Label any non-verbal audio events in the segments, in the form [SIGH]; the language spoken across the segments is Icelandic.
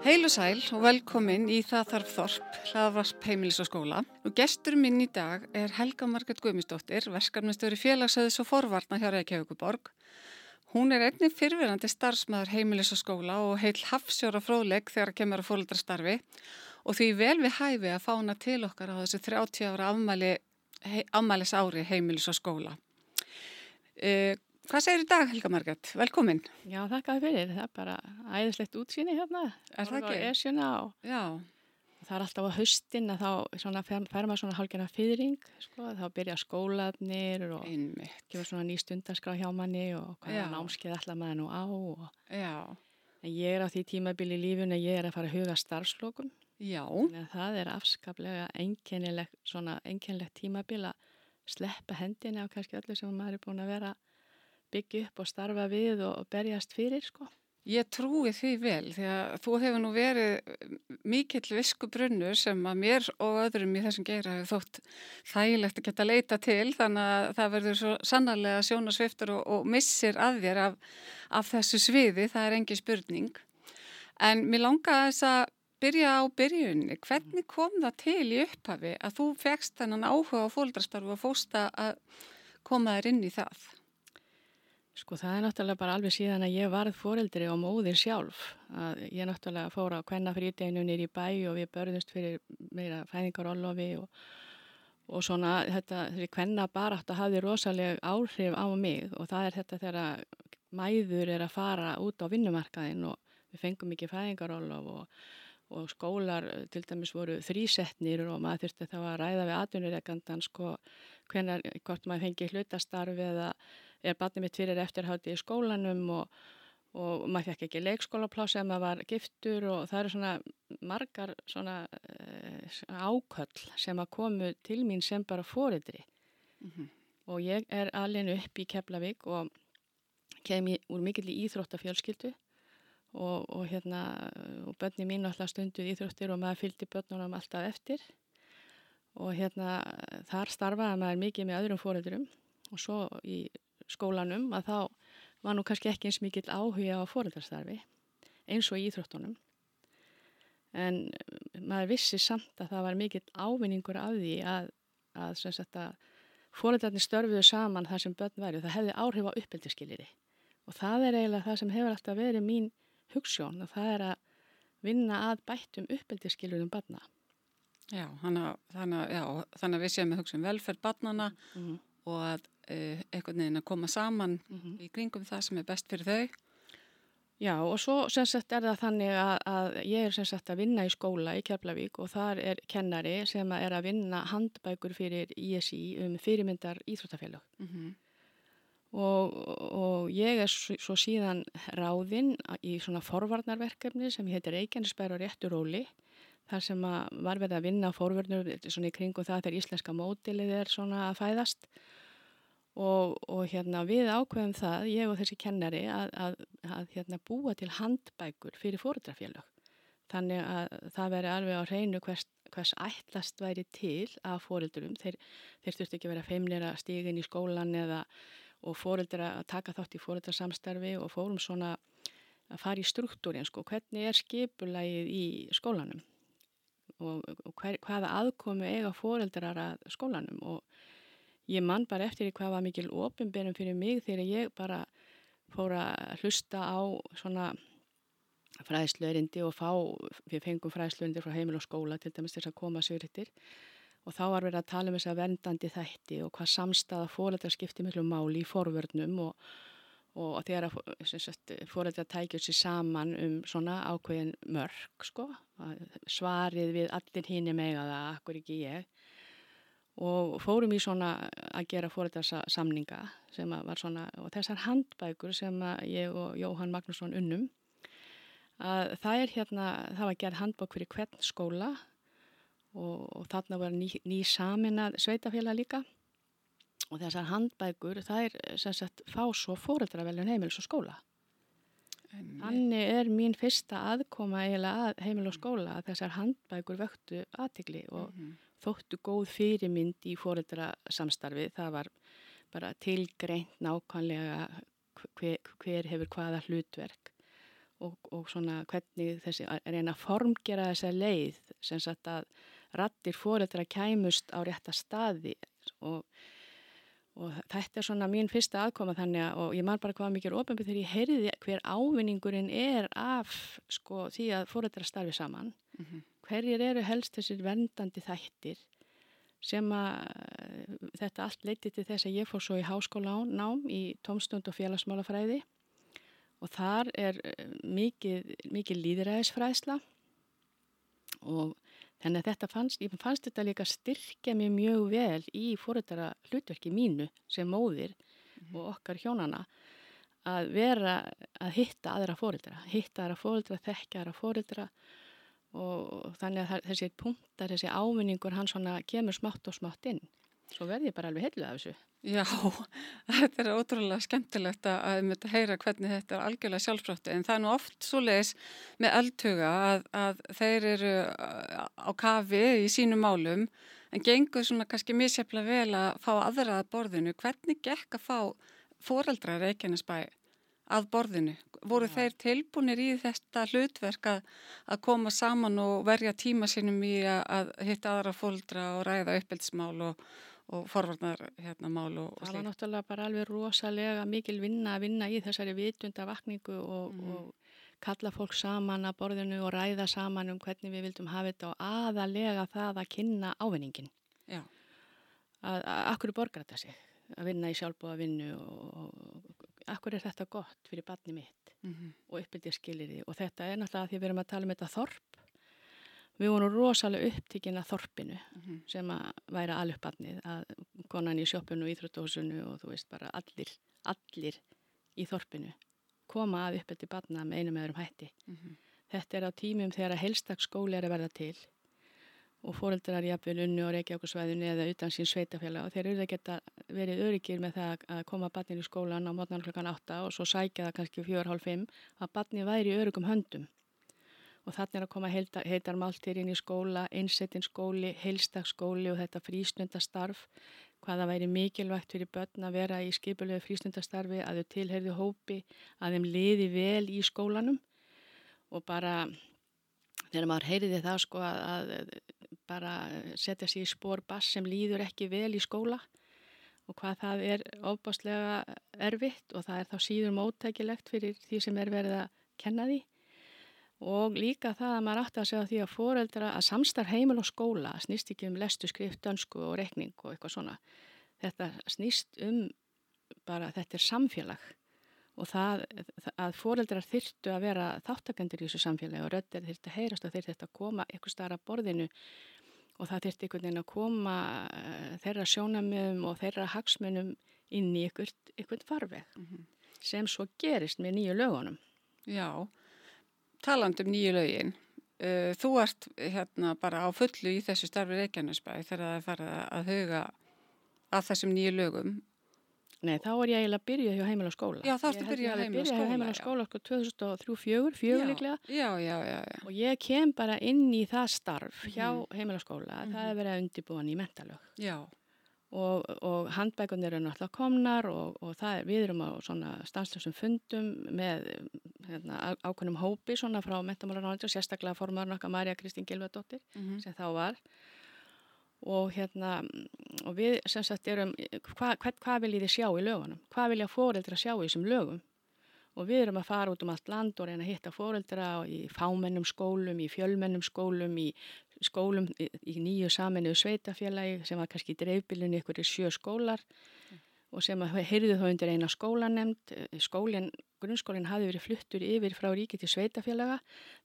Heil og sæl og velkomin í Það þarf þorp, hlaðvarsp heimilis og skóla. Og gestur minn í dag er Helga Marget Guðmistóttir, verskarnastöru félagsöðis og forvarna hjá Reykjavíkuborg. Hún er einnig fyrfirandi starfsmæður heimilis og skóla og heil hafsjóra fróðleg þegar kemur að fólöldrastarfi og því vel við hæfi að fána til okkar á þessu 30 ára afmæli, he, afmælis ári heimilis og skóla. Uh, Hvað segir í dag Helga Marget? Velkomin. Já, þakkaði fyrir. Það er bara æðislegt útsýni hérna. Er það ekki? Esjuna og Já, það er alltaf á haustin að þá fer, fer maður svona hálgjana fyrring, sko, þá byrja skólanir og einmitt. kemur svona ný stundarskrá hjá manni og hvaða námskeið ætla maður nú á og Já, en ég er á því tímabili í lífun að ég er að fara að huga starfslokum já, en það er afskaplega einkennilegt svona einkennilegt tímabil að sleppa hendinni á kannski öllu sem maður er búin að vera byggja upp og starfa við og, og berjast fyrir, sko. Ég trúi því vel því að þú hefur nú verið mikill visku brunnur sem að mér og öðrum í þessum geira hefur þótt þægilegt að geta leita til þannig að það verður svo sannarlega sjónasviftur og, og missir að þér af, af þessu sviði, það er engi spurning. En mér langaði þess að byrja á byrjunni. Hvernig kom það til í upphafi að þú fegst þennan áhuga á fóldrastarfu og fósta að koma þér inn í það? Sko það er náttúrulega bara alveg síðan að ég varð foreldri og móðir sjálf. Að ég náttúrulega fór á hvenna fríteginu nýri bæ og við börðumst fyrir meira fæðingarollofi og, og svona þetta, þessi hvenna barátt að hafi rosalega áhrif á mig og það er þetta þegar mæður er að fara út á vinnumarkaðin og við fengum ekki fæðingarollof og, og skólar til dæmis voru þrísetnir og maður þurfti þá að ræða við atvinnureikandan sko hvenar, hvort maður fengi hlutastarf eða er barnið mitt fyrir eftirhátti í skólanum og, og maður fekk ekki leikskólaplási ef maður var giftur og það eru svona margar svona uh, áköll sem að komu til mín sem bara fóriðri Mm -hmm. og ég er alveg upp í Keflavík og kem í, úr mikill í íþróttafjölskyldu og, og hérna og börni mín alltaf stunduð íþróttir og maður fylgdi börnunum alltaf eftir og hérna þar starfaði maður mikið með öðrum fóriðurum og svo í skólanum að þá var nú kannski ekki eins mikill áhuga á fóröldarstarfi eins og í íþróttunum en eh, maður vissi samt að það var mikill ávinningur af því að, að, að fóröldarnir störfuðu saman þar sem börn væri og það hefði áhrif á uppeldiskiliri og það er eiginlega það sem hefur alltaf verið mín hugssjón og það er að vinna að bættum uppeldiskilurum barna. Já, þannig, þannig að við séum með hugsun velferð barnana Mm -hmm. og að einhvern veginn að koma saman Mm -hmm. í kringum það sem er best fyrir þau. Já og svo sem sagt er það þannig að, að ég er sem sagt að vinna í skóla í Keflavík og þar er kennari sem er að vinna handbækur fyrir ISI um fyrirmyndar íþróttafélag Mm -hmm. og, og ég er svo, síðan ráðinn í svona forvarnarverkefni sem heitir Reykjanesbær og réttur róli þar sem var verið að vinna forvarnur svona í kringum það þegar íslenska mótilið er svona að fæðast Og, og hérna við ákveðum það, ég og þessi kennari, að, að, að hérna búa til handbækur fyrir fóröldrafélög. Þannig að það veri alveg á hreinu hvers, hvers ætlast væri til af fóröldurum. Þeir, þeir þurftu ekki að feimnir að stígin í skólan eða og fóröldra að taka þátt í fóröldrasamstarfi og fórum svona að fara í struktúrin, sko, hvernig er skipulægið í skólanum og, og hver, hvaða aðkomi eiga fóröldrar að skólanum og Ég man bara eftir hvað var mikil ofinberum fyrir mig þegar ég bara fór að hlusta á svona fræðslöðrindi og fá, við fengum fræðslöðrindir frá heimil og skóla til dæmis þess að koma sigurittir og þá var verið að tala um þess að verndandi þætti og hvað samstaða fóreldrar skipti miklu máli í forvörnum og, og þegar fóreldrar tækjur sér saman um svona ákveðin mörg sko, svarið við allir hinn er mega það, akkur ekki ég og fórum í svona að gera fóröldarsamninga sem var svona og þessar handbækur sem ég og Jóhann Magnússon unnum að það er hérna, það var gerð handbók fyrir hvern skóla og, og þarna var ný, ný saminað sveitafélag líka. Og þessar handbækur það er sem sagt fá svo fóröldraveljun heimils og skóla. Þannig er mín fyrsta aðkoma eiginlega að heimil og skóla að þessar handbækur vöktu aðtikli og mm -hmm þóttu góð fyrirmynd í fóreldrasamstarfi. Það var bara tilgreint nákvæmlega hver, hver hefur hvaða hlutverk og, og svona hvernig þessi, að reyna að formgera þessa leið sem sagt að rattir fóreldra kæmust á rétta staði og, og þetta er svona mín fyrsta aðkoma þannig að og ég man bara hvað mikið er ofenbyrð þegar ég heyrði hver ávinningurinn er af sko því að fóreldra starfi saman mm -hmm. hverjir eru helst þessir vendandi þættir sem að þetta allt leiti til þess að ég fór svo í háskóla nám í tómstund og félagsmálafræði og þar er mikið, mikið líðræðisfræðsla og Þannig að þetta fannst, ég fannst þetta líka styrkja mér mjög vel í fóröldara hlutverki mínu sem móðir mm -hmm. og okkar hjónana að vera að hitta aðra fóröldara, hitta aðra fóröldara, þekkja aðra fóröldara og þannig að þessi punktar, þessi ávinningur hann svona kemur smátt og smátt inn. Svo verði ég bara alveg heiluð af þessu. Já, [LAUGHS] þetta er ótrúlega skemmtilegt að mynda að heyra hvernig þetta er algjörlega sjálfsfráttu en það er nú oft svo leiðis með eldhuga að, að þeir eru á kafi í sínum málum en gengur svona kannski misjafla vel að fá aðra að borðinu. Hvernig gekk að fá foreldra Reykjanesbæ að borðinu? Voru ja. þeir tilbúinir í þetta hlutverk að, að koma saman og verja tíma sínum í að, að hitta aðra foreldra og ræða uppeldsmál og og forvarnar hérna mál og, og slíkt. Það var náttúrulega bara alveg rosalega mikil vinna að vinna í þessari vitundavakningu og, mm. og kalla fólk saman að borðinu og ræða saman um hvernig við vildum hafa þetta og aðalega það að kynna ávinningin. Já. Akkur borgar þetta sig að vinna í sjálfbúða vinnu og, og akkur er þetta gott fyrir barni mitt mm -hmm. og uppbyldið skilir því og þetta er náttúrulega að því við erum að tala um þetta þorp Við vorum rosalega upptíkin að þorpinu mm -hmm. sem að væri alupparnið að konan í sjóppinu og íþróttósunu og þú veist bara allir, allir í þorpinu koma að uppeldi barna með einu með öðrum hætti. Mm -hmm. Þetta er á tímum þegar að helstaksskóli er að verða til og fóreldrar jafnvel unnu og reykjákusvæðinu eða utan sín sveitafélag og þeir eru að geta verið öryggir með það að koma barnir í skólan á mótnan klokkan 8 og svo sækja það kannski 4.30 að barni væri í öryggum höndum. Og þannig er að koma heitar máltir inn í skóla, einsettin skóli, heilstagsskóli og þetta frístundastarf, hvaða væri mikilvægt fyrir börn að vera í skipulegu frístundastarfi, að þau tilherðu hópi, að þeim liði vel í skólanum. Og bara þegar maður heyriði það sko að, að bara setja sér í spór bass sem líður ekki vel í skóla og hvað það er ofbáslega erfitt og það er þá síður móttækilegt fyrir því sem er verið að kenna því og líka það að maður átti að segja því að foreldra að samstarf heimil og skóla snýst ekki um lestu, skrift, dönsku og rekning og eitthvað svona. Þetta snýst um bara þetta er samfélag og það að foreldrar þyrtu að vera þáttakendur í þessu samfélagi og röttir þyrtu að heyrast og þyrtu að koma eitthvað starra borðinu og það þyrtu einhvern veginn að koma eh, þeirra sjónamöðum og þeirra hagsmönum inn í einhvern farveg mm -hmm. sem svo gerist með nýju lögunum. Já, taland um nýju lögin uh, þú ert hérna bara á fullu í þessu starfi Reykjanesbæ þegar það er farið að huga að þessum nýju lögum Nei, þá er ég eiginlega að byrja hjá heimil og skóla. Já, þá ertu að byrja hjá heimil og skóla. Ég hef byrjað hjá heimil og skóla sko 2003-04, fjögur líklega. Já, já, já, já. Og ég kem bara inn í það starf hjá mm. heimil og skóla. Mm -hmm. Það er verið að undibúan í mentalög. Já og, og handbækunir eru náttúrulega komnar og, og það er, við erum á svona stanslösum fundum með hérna, ákveðnum hópi svona frá mentamálaráðandur, sérstaklega formadur nokkað Marja Kristín Gilvedóttir mm -hmm. sem þá var og hérna og við sem sagt erum hvað hva, hva vil ég þið sjá í lögunum hvað vil ég fóreldra sjá í þessum lögum og við erum að fara út um allt land og reyna að hitta fóreldra í fámennum skólum, í fjölmennum skólum, í skólum í, í nýju saminuðu sveitafélagi sem var kannski í dreifbílunni ykkur í sjö skólar mm. og sem heyrðu þá undir eina skólanemnd. Skólinn, grunnskólinn hafi verið fluttur yfir frá ríki til sveitafélaga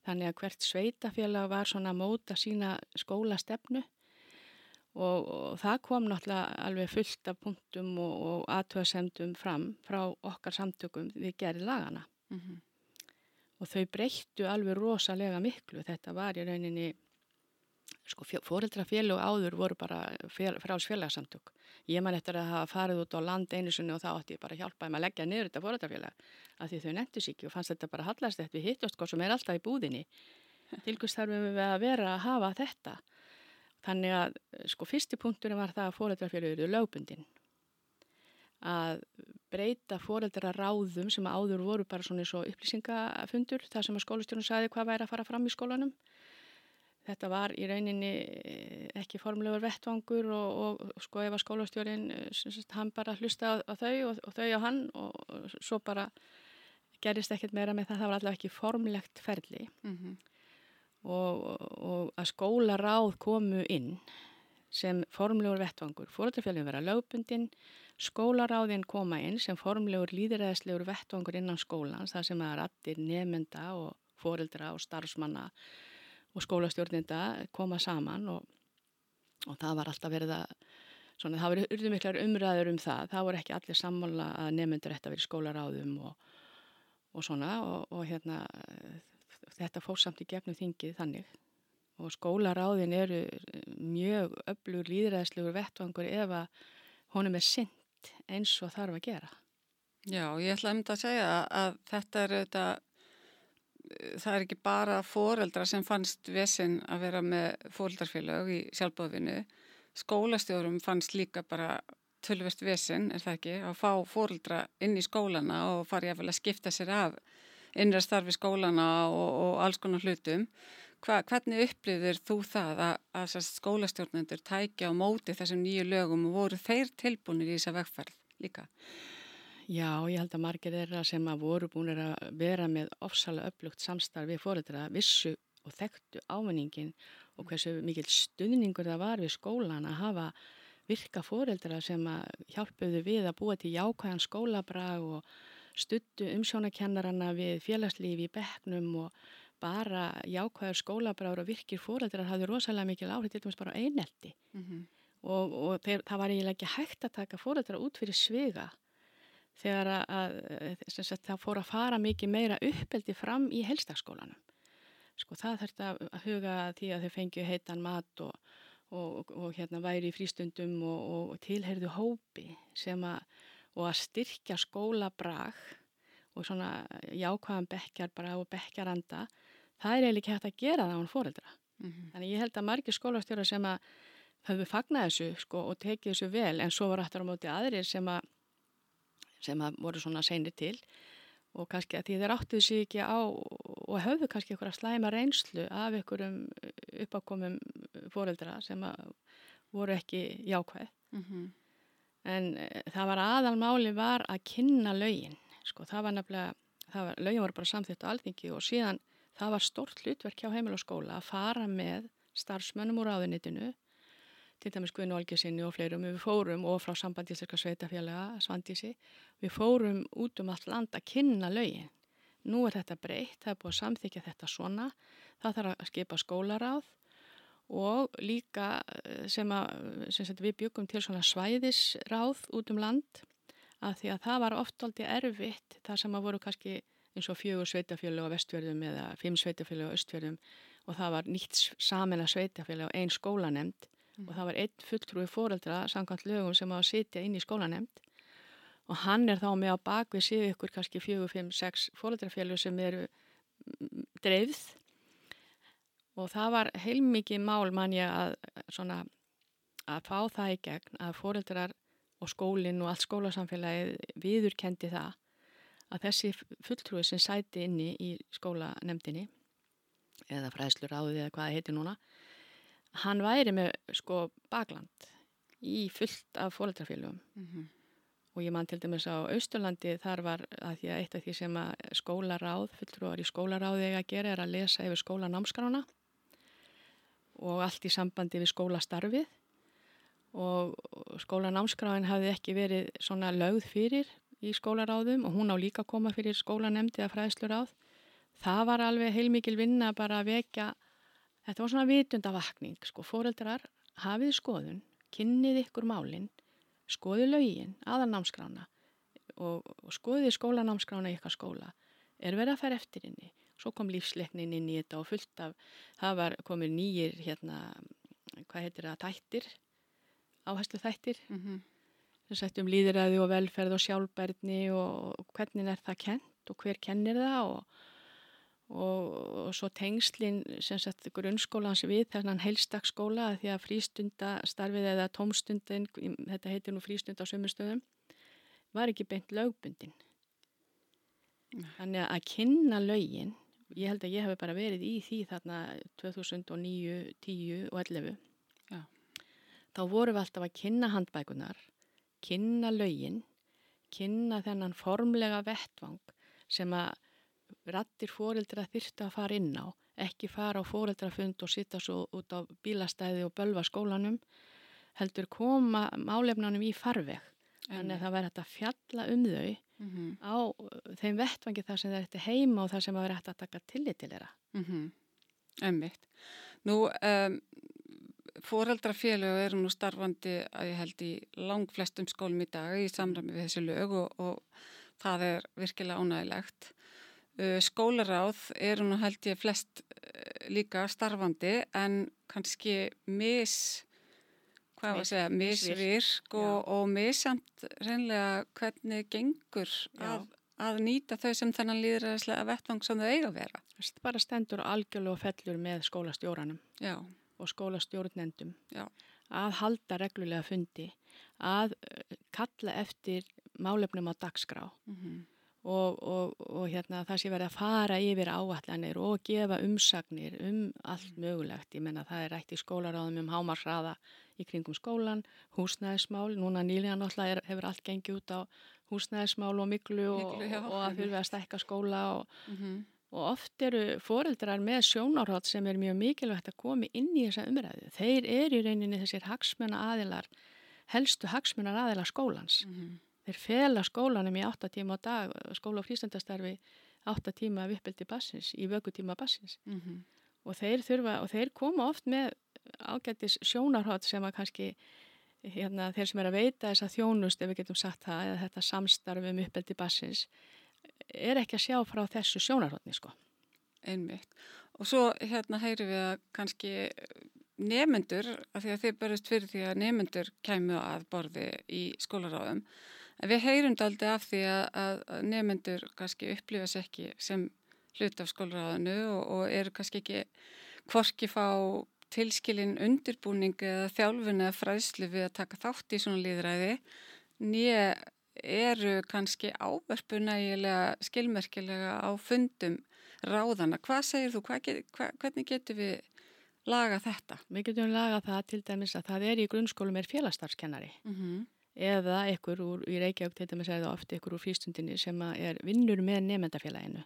þannig að hvert sveitafélag var svona að móta sína skólastefnu og, og það kom náttúrulega alveg fullt af punktum og, og aðtöðasemdum fram frá okkar samtökum við gerði lagana. Mm -hmm. Og þau breyttu alveg rosalega miklu. Þetta var í rauninni sko fóreldrafélag áður voru bara fráls félagsamtök ég man eftir að hafa farið út á land einu sunni og þá ætti ég bara að hjálpa þeim að leggja niður þetta fóreldrafélag af því þau nefndu sér ekki og fannst þetta bara hallast eftir við hittast hvað sem er alltaf í búðinni [LAUGHS] tilgust þarfum við að vera að hafa þetta þannig að sko fyrsti punkturinn var það að fóreldrafélag eruðu lögbundin að breyta fóreldra ráðum sem áður voru bara svona eins og upplýsingafundur þar sem að skólastjórnum sagði hvað væri að fara fram í skólanum. Þetta var í rauninni eh, ekki formlegur vettvangur og, og sko ef að skólastjórin, eh, hann bara hlusta á, á þau og, og þau á hann og, og svo bara gerist ekkert meira með það, það var allavega ekki formlegt ferli mm -hmm. Og að skólaráð komu inn sem formlegur vettvangur. Fóröldarfjölum vera lögbundin, skólaráðin koma inn sem formlegur líðræðislegur vettvangur innan skólans, það sem að rattir nefnda og fóröldra og starfsmanna og skólastjórninda koma saman og, og það var alltaf verið að, svona, það var urðu miklar umræður um það, það voru ekki allir sammála að nefndur þetta verið skólaráðum og, og svona og, og hérna þetta fór samt í gegnum þingið þannig og skólaráðin eru mjög öflugur líðræðslegur vettvangur ef að honum er synd eins og þarf að gera. Já, ég ætla um þetta að segja að þetta er þetta, það er ekki bara foreldra sem fannst vesinn að vera með foreldrarfélag í sjálfbóðvinu. Skólastjórum fannst líka bara tölvest vesinn, er það ekki, að fá foreldra inn í skólana og fari að skipta sér af innra starfi skólana og, og alls konar hlutum. Hva, hvernig upplifir þú það að, að skólastjórnendur tækja á móti þessum nýju lögum og voru þeir tilbúinir í þessa vegferð líka? Já, ég held að margir þeirra sem að voru búin að vera með ofsalega upplugt samstarf við fórættra vissu og þekktu ávinningin og hversu mikil stuðningur það var við skólan að hafa virka fórældra sem að hjálpuðu við að búa til jákvæðan skólabrag og stuttu umsjónakennarana við félagslífi í bekknum og bara jákvæður skólabráður og virkir fóröldrar hafði rosalega mikil áhrif til dæmis bara einelti mm -hmm. og, og þeir, það var eiginlega ekki hægt að taka fóröldrar út fyrir svega þegar að, að það fór að fara mikið meira uppeldi fram í helstaskólanum sko það þurfti að huga því að þau fengju heitan mat og, og, og hérna væri í frístundum og tilherðu hópi sem að og að styrkja skólabrag og svona jákvæðan bekkjar bara og bekkjaranda það er eiginlega ekki hægt að gera það án fóreldra. Mm -hmm. Þannig ég held að margir skólastjóra sem að höfðu fagnað þessu sko, og tekið þessu vel en svo var aftur á móti aðrir sem að, sem að voru svona seinir til og kannski að því þeir áttuðu sig ekki á og höfðu kannski eitthvað slæma reynslu af einhverjum uppákomum fóreldra sem að voru ekki jákvæð. Mm -hmm. En e, það var aðalmáli var að kynna laugin. Sko. Það var nefnilega, það var, laugin voru bara samþýtt á alþingi og síðan það var stort hlutverk hjá heimil og skóla að fara með starfsmönnum úr áðunitinu til dæmis Guðinu Olgesinni og fleirum. Við fórum og frá sambandísleika sveitafélaga Svandísi, við fórum út um allt land að kynna lögin. Nú er þetta breytt, það er búið að samþykja þetta svona, það þarf að skipa skólaráð og líka eh, sem, að, sem við byggum til svona svæðisráð út um land að því að það var oft aldrei erfitt þar sem að voru kannski eins og fjögur sveitafjölu á vestfjörðum eða fimm sveitafjölu á östfjörðum og það var nýtt samin að sveitafjölu á einn skólanemnd mm. og það var einn fulltrúi fóreldra samkvæmt lögum sem á að sitja inn í skólanemnd og hann er þá með á bakvið síðu ykkur kannski fjögur, fimm, sex fóreldrafjölu sem eru mm, dreifð og það var heilmikið mál manja að, svona, að fá það í gegn að fóreldrar og skólinn og allt skólasamfélagið viðurkendi það að þessi fulltrúi sem sæti inni í skólanemdini eða fræðslur áðið eða hvað það heiti núna hann væri með sko bakland í fullt af fólkdrafélugum mm -hmm. og ég man til dæmis á Austurlandi þar var að því að eitt af því sem að skólaráð, fulltrúar í skólaráði að gera er að lesa yfir skólanámskrána og allt í sambandi við skólastarfið og skólanámskráin hafði ekki verið svona lögð fyrir í skólaráðum og hún á líka að koma fyrir skólanemndi eða fræðsluráð. Það var alveg heilmikil vinna bara að vekja, þetta var svona vitundavakning, sko, fóreldrar hafið skoðun, kynnið ykkur málinn, skoðið lögin, aðalnámskrána og, og skoðið skólanámskrána ykkar skóla. Er verið að fara eftir inni? Svo kom lífsleiknin inn í þetta og fullt af, það var komið nýjir, hérna, hvað heitir það, þættir, áherslu þættir. Mm -hmm um líðræði og velferð og sjálfbærni og hvernig er það kent og hver kennir það og, og, og svo tengslinn sem sagt grunnskólans við þennan heilstakskóla því að frístundastarfið eða tómstundin, þetta heitir nú frístund á sömurstöðum, var ekki beint lögbundin. Þannig að kynna lögin, ég held að ég hef bara verið í því þarna 2009, 10 og 11. Já. Þá vorum við alltaf að kynna handbækunar, kynna lögin, kynna þennan formlega vettvang sem að rattir fóreldra þyrftu að fara inn á, ekki fara á fóreldrafund og sitta svo út á bílastæði og bölva skólanum, heldur koma málefnanum í farveg. Þannig að það væri hægt að fjalla um þau mm -hmm. á uh, þeim vettvangi þar sem það er eftir heima og þar sem það er hægt að taka tillit til þeirra. Mm -hmm. Emmitt. Nú, um, fóreldrafélög eru nú starfandi að ég held í lang flestum skólum í dag í samræmi við þessi lög og, og það er virkilega ánægilegt. Uh, skólaráð eru nú held ég flest uh, líka starfandi en kannski mis, hvað var að segja, misvirk og, og misamt reynlega hvernig gengur að, að nýta þau sem þennan líðræðislega vettvang sem þau eiga að vera. Það bara stendur algjörlega fellur með skólastjóranum. Já og skólastjórnendum Já. að halda reglulega fundi, að eh, kalla eftir málefnum á dagskrá mm -hmm. og, og, og hérna, það sé verið að fara yfir áallanir og gefa umsagnir um allt mögulegt. Ég menna það er rætt í skólaráðum um hámarsraða í kringum skólan, húsnæðismál, núna nýlega náttúrulega hefur allt gengið út á húsnæðismál og miklu og, miklu, og að þurfa að stækka skóla og mm -hmm og oft eru foreldrar með sjónárhátt sem er mjög mikilvægt að komi inn í þessa umræðu. Þeir eru í rauninni þessir hagsmuna aðilar, helstu hagsmunar aðilar skólans. Mm -hmm. Þeir fela skólanum í 8 tíma á dag, skóla og frístendastarfi 8 tíma af uppbyldi bassins, í vöggutíma bassins. Mm -hmm. Og þeir þurfa, og þeir koma oft með ágættis sjónárhátt sem að kannski hérna, þeir sem er að veita þessa þjónust, ef við getum sagt það, eða þetta samstarfi um uppbyldi bassins, er ekki að sjá frá þessu sjónarhóttni sko. Einmitt. Og svo hérna heyri við að kannski nefendur, af því að þið barist fyrir því að nefendur kemur að borði í skólaráðum, en við heyrum daldi af því að, að nefendur kannski upplifast ekki sem hlut af skólaráðinu og, og eru kannski ekki hvorki fá tilskilin undirbúning eða þjálfun eða fræðslu við að taka þátt í svona líðræði nýja eru kannski áverpunægilega skilmerkilega á fundum ráðana. Hvað segir þú? Hvað get, hvað, hvernig getur við laga þetta? Við getum laga það til dæmis að það er í grunnskólum er félagsstarfskennari Mm -hmm. eða ykkur úr, í Reykjavík til dæmis er það ofta ykkur úr frístundinni sem er vinnur með nefndafélaginu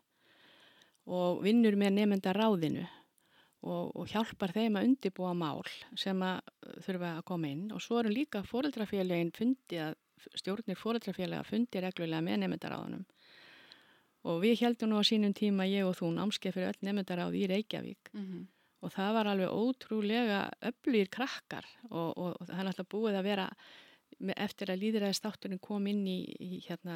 og vinnur með nefndaráðinu og, og hjálpar þeim að undibúa mál sem að þurfa að koma inn og svo eru líka fóreldrafélagin fundið að stjórnir fóreldrafélaga fundi reglulega með nefndaráðunum og við heldum nú á sínum tíma ég og þú námskeið fyrir öll nefndaráð í Reykjavík Mm -hmm. og það var alveg ótrúlega öflýr krakkar og, og, og það er alltaf búið að vera eftir að líðræðistátturinn kom inn í, í hérna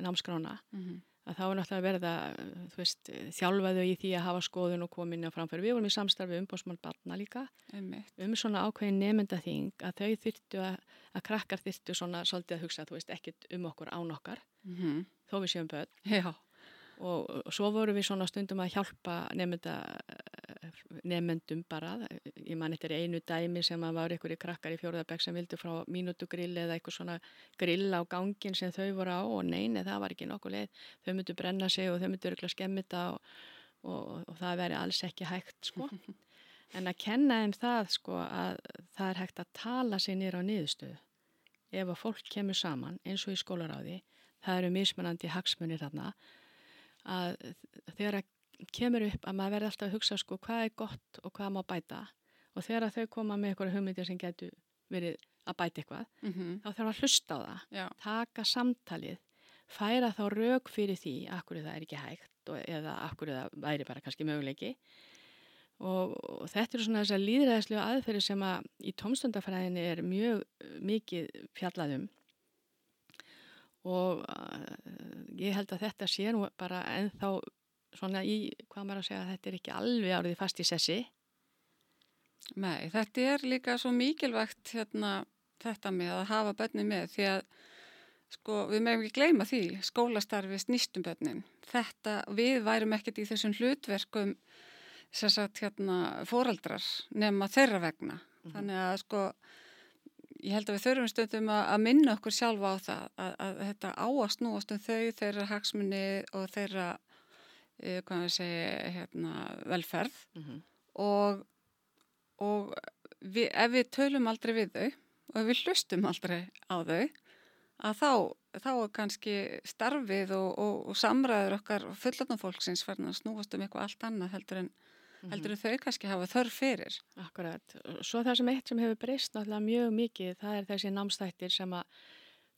námskrána Mm -hmm. Að þá er náttúrulega verið að veist, þjálfaðu í því að hafa skoðun og komin að framfæri. Við vorum í samstarfi umbósmann barna líka Einmitt. um svona ákveðin nefndaþing að þau þyrtu að, að krakkar þyrtu svona svolítið að hugsa, þú veist, ekkit um okkur án okkar, Mm -hmm. þó við séum börn og, og svo vorum við svona stundum að hjálpa nefnda, nefndum bara, ég man eftir einu dæmi sem að var í krakkar í fjórðabæk sem vildu frá mínutugrill eða eitthvað svona grill á gangin sem þau voru á og neini það var ekki nokkuð leið, þau myndu brenna sig og þau myndu örgulega skemmita og, og, og það veri alls ekki hægt sko. [LAUGHS] En að kenna þeim það sko að það er hægt að tala sig nýra á niðurstöðu. Ef að fólk kemur saman eins og í skólaráði, það eru mismunandi hagsmunir þarna, að þegar að kemur upp að maður verði alltaf að hugsa sko hvað er gott og hvað má bæta og þegar að þau koma með eitthvað hugmyndir sem getur verið að bæta eitthvað, Mm -hmm. þá þarf að hlusta á það, Já. taka samtalið, færa þá rauk fyrir því akkur það er ekki hægt og, eða akkur það væri bara kannski möguleiki og, og þetta eru svona þessar líðræðislega aðferði sem að í tómstundafræðinni er mjög uh, mikið fjallaðum og uh, ég held að þetta sé nú bara ennþá svona í, hvað maður að segja, þetta er ekki alveg árið fast í sessi. Nei, þetta er líka svo mikilvægt hérna, þetta með að hafa börnin með því að sko, við meðum ekki gleyma því skólastarfi snýstum börnin. Þetta, við værum ekkert í þessum hlutverkum sagt hérna fóraldrar nema þeirra vegna. Mhm. Þannig að sko ég held að við þurfum stundum að, minna okkur sjálfa á það að, að þetta áast núast um þau, þeirra hagsmunni og þeirra hvað við segja hérna, velferð mm -hmm. og, og við, ef við tölum aldrei við þau og ef við hlustum aldrei á þau að þá, þá er kannski starfið og, og, og samræður okkar fullandafólksins verðan að snúast um eitthvað allt annað heldur en, mhm. heldur en þau kannski hafa þörf fyrir. Akkurat. Svo það sem eitt sem hefur breyst náttúrulega mjög mikið það er þessi námstættir sem að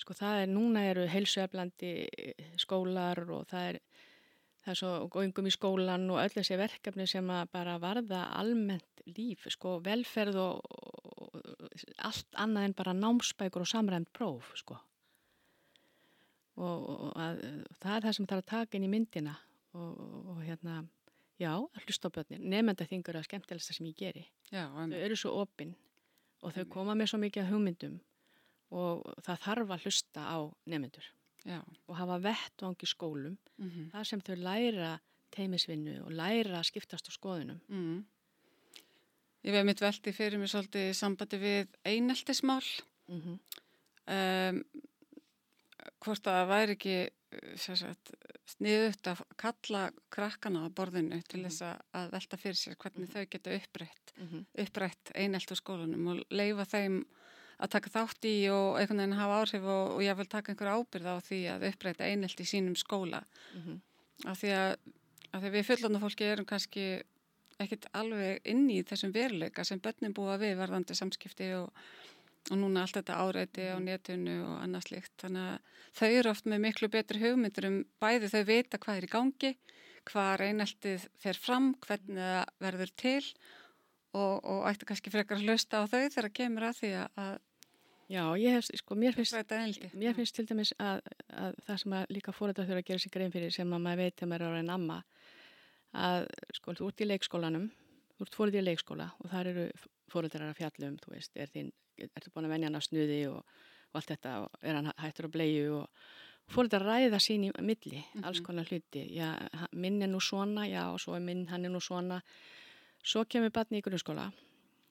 sko það er, núna eru heilsueflandi skólar og það er það er svo góðingum í skólan og öll þessi verkefni sem að bara varða almennt líf, sko velferð og, og allt annað en bara námsbækur og samræmt próf, sko. Og, og að, það er það sem er að taka inn í myndina og, og hérna já, að hlusta á börnin. Nefnda þingur að skemmtilegast það sem ég geri. Já, þau eru svo opinn og þau koma með svo mikið hugmyndum og það þarf að hlusta á nefnendur og hafa vettvangi skólum mm -hmm. það sem þau læra teimisvinnu og læra að skiptast á skoðunum mm. Ég veið mitt veldi fyrir mig svolítið í sambandi við eineltismál mm -hmm. um, hvort að það væri ekki sniðut að kalla krakkana á borðinu til mhm. þess að velta fyrir sér hvernig -hmm. þau geta upprætt, -hmm. upprætt einelt úr skólanum og leifa þeim að taka þátt í og einhvern veginn hafa áhrif og, og ég vil taka einhver ábyrð á því að upprætta einelt í sínum skóla mm -hmm. af því að, að því við fullandar fólki erum kannski ekkit alveg inn í þessum veruleika sem börnum búa við varðandi samskipti og og núna allt þetta áreiti á mhm. netinu og annað slikt þannig að þau eru oft með miklu betri hugmyndur um bæði þau vita hvað er í gangi hvað reyneltið fer fram hvernig það verður til og, og ætti kannski frekar að hlusta á þau þegar það kemur að því að Já, ég hef, sko, mér finnst, mér finnst til dæmis að, að það sem að líka fórættar þurfa að gera sér grein fyrir sem að maður veit þegar maður er ára en amma að, sko, þú ert í leikskólanum þú ert fórættar í leikskóla og þar eru fórættar að fjallum, þú veist, er þín ertu búin að venja hann á snuði og, og allt þetta og er hann hættur að bleiðu og, og fór þetta að ræða sín í milli, mm -hmm. alls konar hluti. Já, minn er nú svona, já og svo er minn hann er nú svona. Svo kemur batni í grunnskóla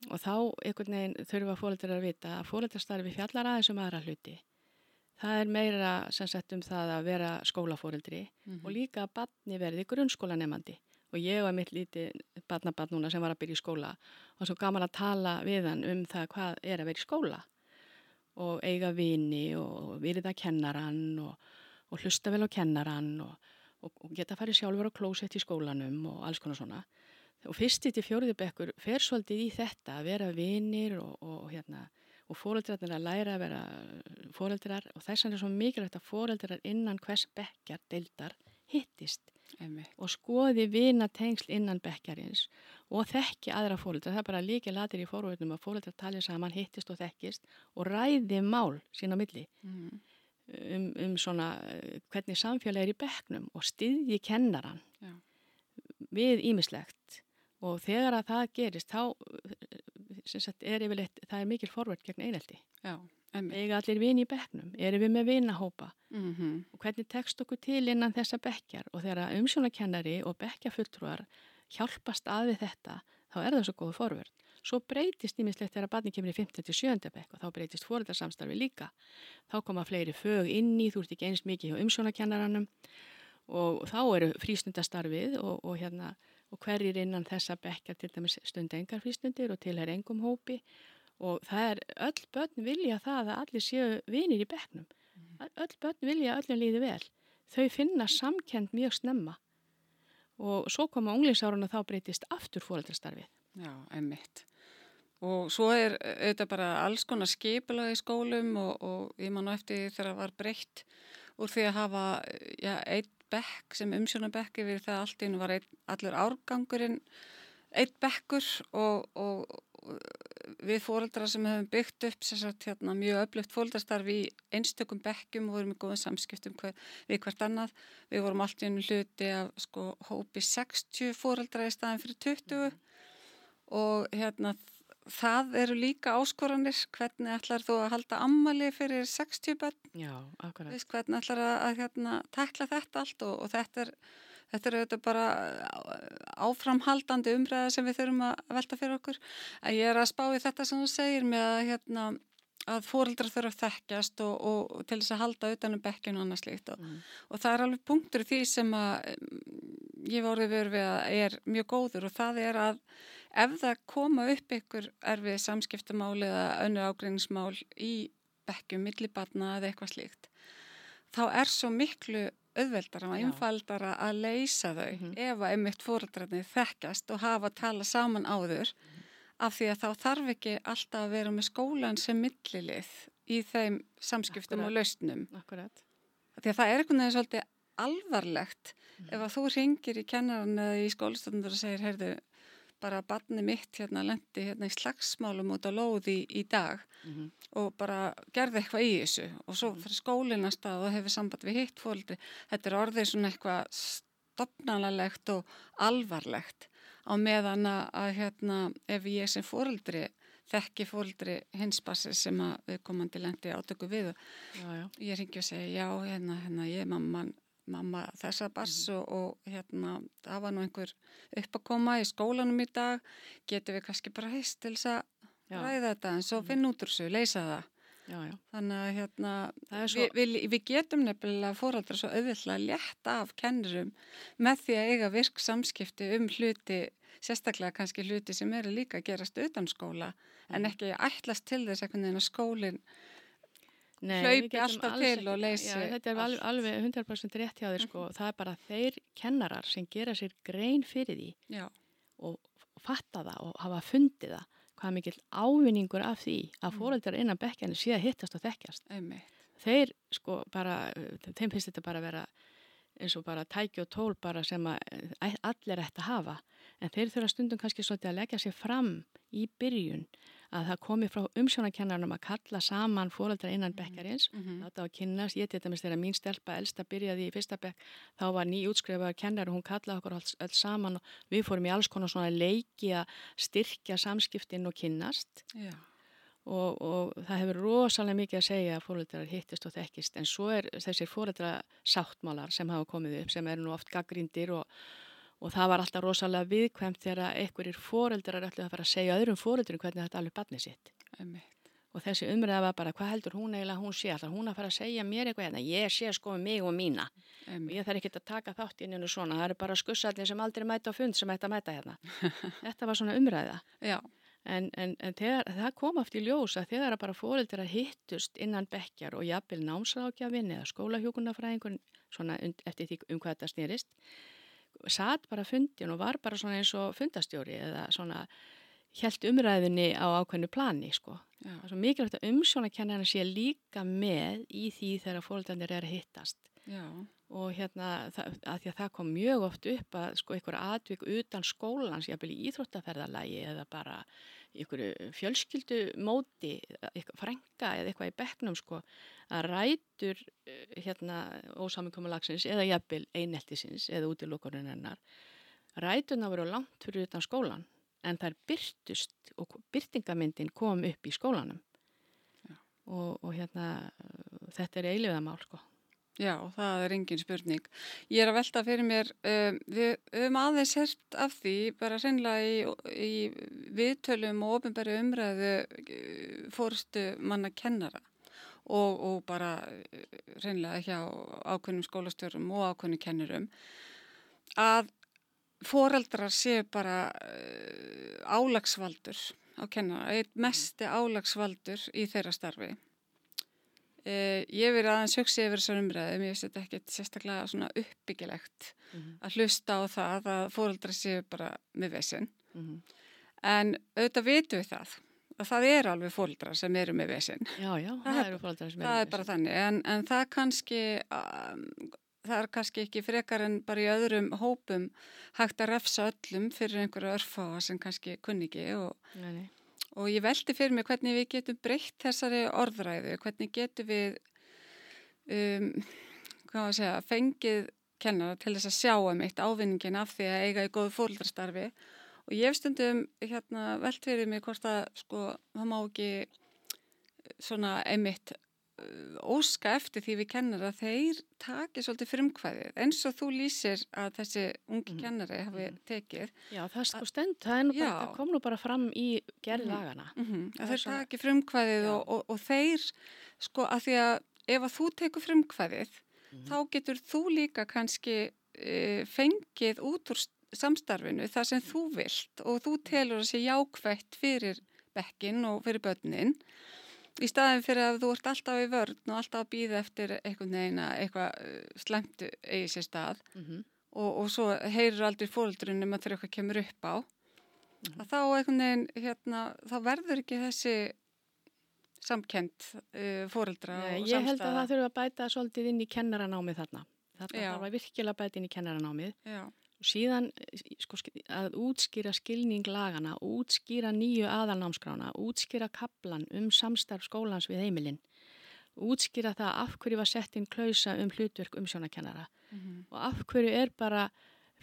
og þá einhvern veginn þurfa fólkdrar að vita að fólkdrarstarfi fjallar aðeins um aðra hluti. Það er meira sem sett um það að vera skólafóreldri mm -hmm. og líka að batni verði grunnskólanemandi. Og ég var mitt lítið barnabarn núna sem var að byrja í skóla og svo gaman að tala við hann um það hvað er að vera í skóla. Og eiga vini og virða kennarann og, og hlusta vel á kennarann og, og, og geta að fara sjálfur á klósett í skólanum og alls konar svona og fyrstið til fjóriði bekkur fer svolítið í þetta að vera vinir og hérna og fóreldrarnir að læra að vera fóreldrar og þess vegna er svo mikilvægt að fóreldrar innan hvers bekkjar deildar hittist Emme. og skoði vina tengsl innan bekkjarins og þekki aðra fólkdra. Það er bara líka latir í fórvöldum að fólkdra tali saman, hittist og þekkist og ræði mál sín á milli mm. um, um svona eh, hvernig samfélag er í bekknum og styðji kennaran Já. við ímislegt og þegar að það gerist þá eh, sagt, er yfirleitt, það er mikil fórvöld gegn einelti. Já. Ega allir vini í bekknum, erum við með vinahópa mm -hmm. og hvernig tekst okkur til innan þessa bekkjar og þegar umsjónakennari og bekkjafulltrúar hjálpast að við þetta, þá er það svo góðu forverð. Svo breytist nýmislegt þegar barni kemur í 15. til 7. bekk og þá breytist fóröldarsamstarfi líka. Þá koma fleiri fög inn í, þú ert ekki eins mikið hjá umsjónakennaranum og þá eru frístundastarfið og, og, hérna, og hverjir innan þessa bekkjar til dæmis stund engar frístundir og til er engum hópi. Og það er öll börn vilja það að allir séu vinir í bekknum. Mm. öll börn vilja að öllum líði vel. Þau finna samkend mjög snemma. Og svo koma unglingsárun og þá breytist aftur fóreldrastarfið Já, einmitt. Og svo er auðvitað bara alls konar skipula í skólum og, og ég man á eftir þegar það var breytt úr því að hafa ja, einn bekk sem umsjónabekk yfir það allt inn var ein, allur árgangurinn einn bekkur og, og við fóreldra sem hefum byggt upp sagt, hérna, mjög öflugt fóreldrastarfi í einstökum bekkjum og vorum í góðum samskiptum hver, við hvert annað. Við vorum alltaf einu hluti af sko, hópi 60 fóreldra í staðin fyrir 20 mm. og hérna, það eru líka áskoranir. Hvernig ætlar þú að halda ammali fyrir 60 börn? Já, akkurat. Hvernig ætlar að, að hérna, tekla þetta allt og, og þetta er Þetta er auðvitað bara áframhaldandi umræða sem við þurfum að velta fyrir okkur. Að ég er að spá í þetta sem þú segir með að, hérna, að fóreldrar þurfa að þekkjast og, og til þess að halda utanum bekkinu og annað slíkt og, mm. og það er alveg punktur því sem að ég voru verið við að er mjög góður og það er að ef það koma upp ykkur erfið samskiptamál eða önnu ágreiningsmál í bekkjum, millibatna eða eitthvað slíkt þá er svo miklu auðveldara og einfaldara að leysa þau mm -hmm. ef að einmitt fóröldrarnir þekkjast og hafa að tala saman áður mm -hmm af því að þá þarf ekki alltaf að vera með skólan sem millilið í þeim samskiptum Akkurat. og lausnum. Akkurat. Því að það er einhvern veginn svolítið alvarlegt mm. ef að þú ringir í kennaran eða í skólistöndar og segir, heyrðu, bara barni mitt hérna lendi hérna í slagsmálum út á lóði í, dag mm -hmm. og bara gerði eitthvað í þessu og svo fyrir skólinn að stað og hefur samband við hitt fólki. Þetta er orðið svona eitthvað stopnanlegt og alvarlegt á meðan að hérna ef ég sem fóreldri þekki fóreldri hinsbassi sem að við komandi lendi átöku við já, já. ég ringi og segi já hérna, hérna ég er mamma, mamma þessa bass mm. og, og hérna það var nú einhver upp að koma í skólanum í dag getur við kannski bara heist til þess að ræða þetta en svo mm. finn út úr þessu, leysa það Já, já. Þannig að hérna, svo... við, við, við getum nefnilega fóraldra svo auðvitað að létta af kennurum með því að eiga virk samskipti um hluti, sérstaklega kannski hluti sem eru líka að gerast utan skóla en ekki ætlast til þess að skólinn hlaupi alltaf til ekki, og leysi. Já, þetta er alveg, alveg 100% rétt hjá þér sko. Mm. Það er bara þeir kennarar sem gera sér grein fyrir því já. og fatta það og hafa fundið það hvað mikill ávinningur af því að mm. fóröldar innan bekkjani sé að hittast og þekkjast. Einmitt. Þeir sko bara, þeim finnst þetta bara að vera eins og bara tæki og tól bara sem að eh, allir ætti að hafa en þeir þurfa stundum kannski svolítið að leggja sér fram í byrjun að það komi frá umsjónakennarnum að kalla saman fóröldra innan mhm. bekkarins mm -hmm. þetta á að kynast, ég þetta minnst þegar mín stelpa elsta byrjaði í fyrsta bekk þá var ný útskrifaður kennar og hún kallaði okkur alls, alls saman og við fórum í alls konar svona leiki að styrkja samskiptin og kynnast og, og það hefur rosalega mikið að segja að fóröldrar hittist og þekkist en svo er þessir fóröldra sáttmálar sem hafa komið upp sem eru nú oft gaggrindir og Og það var alltaf rosalega viðkvæmt þegar einhverjir fóreldrar ætlu að fara að segja öðrum fóreldurum hvernig þetta alveg barnið sitt. Einmitt. Og þessi umræða var bara, hvað heldur hún eiginlega hún sé? Alltaf hún að fara að segja mér eitthvað hérna, ég sé sko um mig og mína. Einmitt. Ég þarf ekki að taka þátt inn innu svona, það eru bara skussallir sem aldrei mæta á fund sem ætta að mæta hérna. [LAUGHS] þetta var svona umræða. Já. En, en, en þegar, það kom aft í ljós að þegar bara fóreldrar hittust innan bekkjar og jafnvel námsrákjafinn eða skólahjókunafræðingun, svona eftir því um hvað þetta snýrist, satt bara fundin og var bara svona eins og fundastjóri eða svona helt umræðinni á ákveðnu plani sko. Svo mikilvægt að umsjónakennarinn sé líka með í því þegar fólkdandir er að hittast. Já. Og hérna það, að því að það kom mjög oft upp að sko einhver aðvik utan skólans, jáfnvel í íþróttaferðalagi eða bara einhverju fjölskyldu móti, frænga eða eitthvað í bekknum sko að rætur eh, hérna ósaminkomulagsins eða jafnvel eineltisins eða útilokurinn hennar rætuna voru langt fyrir utan skólan en þær byrtust og byrtingamindin kom upp í skólanum. Og, og hérna þetta er eiliðamál sko Já, það er engin spurning. Ég er að velta fyrir mér, um, við höfum aðeins hert af því, bara reynilega í, í viðtölum og ofinbæri umræðu eh, fórstu manna kennara og, og bara eh, reynlega hjá ákveðnum skólastjórum og ákveðnum kennurum að foreldrar séu bara uh, álagsvaldur á kennara, eitt mesti álagsvaldur í þeirra starfi. Uh, ég verið aðeins hugsi yfir þessar umræðum, ég veist þetta ekki sérstaklega svona uppbyggilegt mm -hmm. að hlusta á það að foreldrar séu bara með vesin. Mm -hmm. En auðvitað vitum við það að það er alveg fólkdrar sem eru með vesin. Já, já, það, það eru fólkdrar sem eru með vesin. Það er bara þannig, en, en það kannski, um, það er kannski ekki frekar en bara í öðrum hópum hægt að refsa öllum fyrir einhverju örfáa sem kannski kunni ekki og, nei, nei. Og ég veldi fyrir mig hvernig við getum breytt þessari orðræðu, hvernig getum við, um, segja, fengið kennara til þess að sjá um eitt ávinningin af því að eiga í góðu fólkdrarstarfi og ég hef stundum hérna, velt fyrir mig hvort að sko það má ekki svona einmitt óska eftir því við kennara að þeir taki svolítið frumkvæðið eins og þú lýsir að þessi ungi Mhm. kennari hafi Mhm. tekið Já, það sko stend, það, er nú bara, það kom nú bara fram í gerð Mhm. mm Það að þeir taki frumkvæðið og, og, og þeir sko að því að ef að þú tekur frumkvæðið Mhm. þá getur þú líka kannski e, fengið út úr samstarfinu það sem þú vilt og þú telur að sé jákvætt fyrir bekkin og fyrir börnin í staðin fyrir að þú ert alltaf í vörn og alltaf að býða eftir einhvern veginn að eitthvað eh, slæmt eigi sér stað Mhm. og, og svo heyrir aldrei fóldrunum að þegar eitthvað kemur upp á Mhm. að þá einhvern veginn hérna, þá verður ekki þessi samkend uh, fóreldra og Ég held að samstæða það þurfa að bæta svolítið inn í kennaranámið þarna. Þarna þarf að virkilega bæta inn í kennaranámið. Já, Og síðan eh, sko, sk- að útskýra skilning lagana, útskýra nýju aðalnámskrána, útskýra kaplan um samstarf skólans við heimilinn, útskýra það af hverju var sett inn klausa um hlutverk umsjónakennara mhm, og af hverju er bara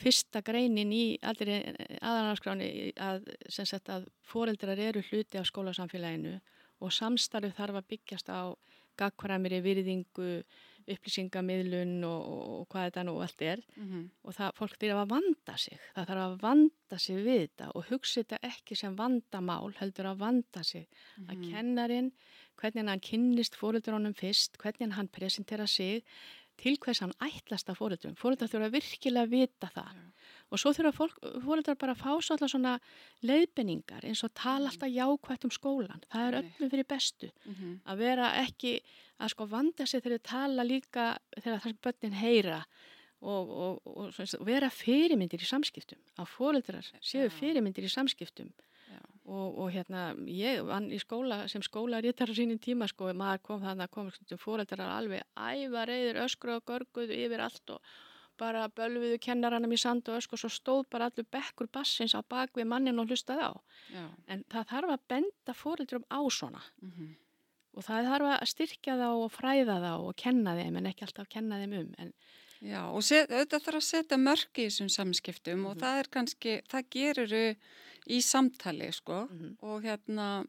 fyrsta greinin í allir aðalnámskráni að, að foreldrar eru hluti af skólasamfélaginu og samstarfið þarf að byggjast á gagkvæmiri virðingu, upplýsingamiðlun og, og, hvað þetta nú allt er mhm, og það, fólk þarf að vanda sig það þarf að vanda sig við þetta og hugsa þetta ekki sem vandamál heldur að vanda sig að mhm. kennarin, hvernig hann kynnist fóruldrónum fyrst, hvernig hann presentera sig til hvers hann ætlast að fóruldrum. Fóruldrar þurfa virkilega að vita það Já. og svo þurfa fóruldrar bara að fá svo alltaf svona leiðbenningar eins og tala Mhm. alltaf jákvætt um skólan. Það er öllum fyrir bestu mhm, að vera ekki að sko vanda sig þegar þau tala líka þegar það sem börnin heyra og, og, og, og, vera fyrirmyndir í samskiptum að fóreldrar séu fyrirmyndir í samskiptum. Og, og hérna ég vann í skóla sem skólarítar á sínum tíma sko, maður kom þannig að kom fóreldrar alveg æfa reyður öskru og görguðu yfir allt og bara bölviðu kennaranum í sand og ösku og svo stóð bara allur bekkur bassins á bak við mannin og hlustaði á. Já, en það þarf að benda fóreldrum á svona. Mhm, og það þarf að styrkja þá og fræða þá og kenna þeim en ekki alltaf kenna þeim um en Já, og set, auðvitað þarf að setja mörg í þessum samskiptum og Mhm. það er kannski, það geruru í samtali, sko, Mhm. og hérna,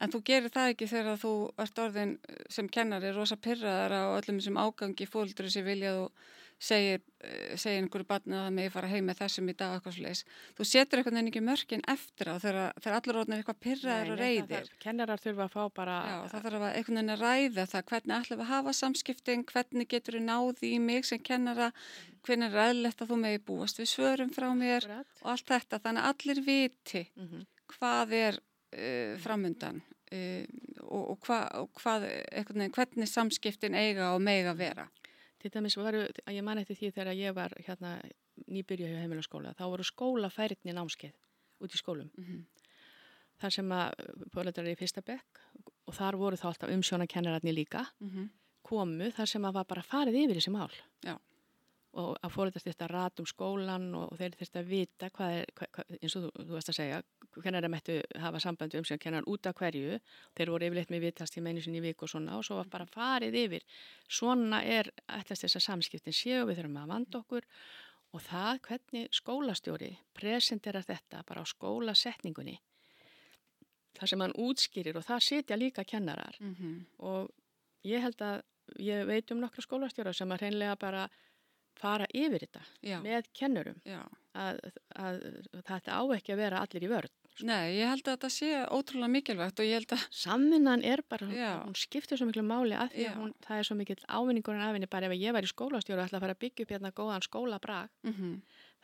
en þú gerir það ekki þegar þú ert orðin sem kennari rosa pyrraðar á öllum þessum ágangi fóldur sem viljað og segir, eh, segir einhverju barni að það megi fara heim með þessum í dag eitthvað leis. Þú setur einhvern veginn ekki mörgin eftir á þegar, allir orðin er eitthvað pyrraðar og reyðir. kennarar þurfa að fá bara Já, það þarf að einhvern veginn að ræða það, hvernig ætlum við að hafa samskiptin, hvernig getur við náði í mig sem kennara, hvernig er ræðilegt að þú megi búast við svörum frá mér Akkurat. og allt þetta, þannig að allir viti Mhm. hvað er uh, framundan uh, og, og, hva, og hvað, hvernig samskiptin eiga og mega vera. Til dæmis varu, að ég man eftir því þegar ég var hérna nýbyrja hjá heimilaskóla, þá voru skólafærni námskeið út í skólum. Mm -hmm. Þar sem að fóreldrar í fyrsta bekk og þar voru þá alltaf umsjónakennararnir líka komu þar sem að var bara farið yfir þessi mál. Já. Og að þurfti að rata um skólan og þeir þurfti að vita hvað er, hvað, eins og þú, þú veist að segja, hvernig það mættu hafa sambandi um umsjónakennarar út af hverju. Þeir voru yfirleitt með vitast í meinu sinni í viku og svona og svo var bara farið yfir. Svona er ætlast þess að samskiptin séu, við þurfum að vanda okkur og það hvernig skólastjóri presenterar þetta bara á skólasetningunni þar sem hann útskýrir og það sitja líka kennarar Mm -hmm. og ég held að ég veit um nokkra skólastjóra sem að hreinlega bara fara yfir þetta Já, með kennurum að, að, þetta á ekki að vera allir í vörð Nei, ég held að þetta sé ótrúlega mikilvægt og ég held að, Samvinnan er bara, Já. hún skiptir svo miklu máli að því að hún, það er svo mikill ávinningur en afvinni bara ef ég væri skólastjóra og ætla að fara að byggja upp hérna góðan skólabrag mm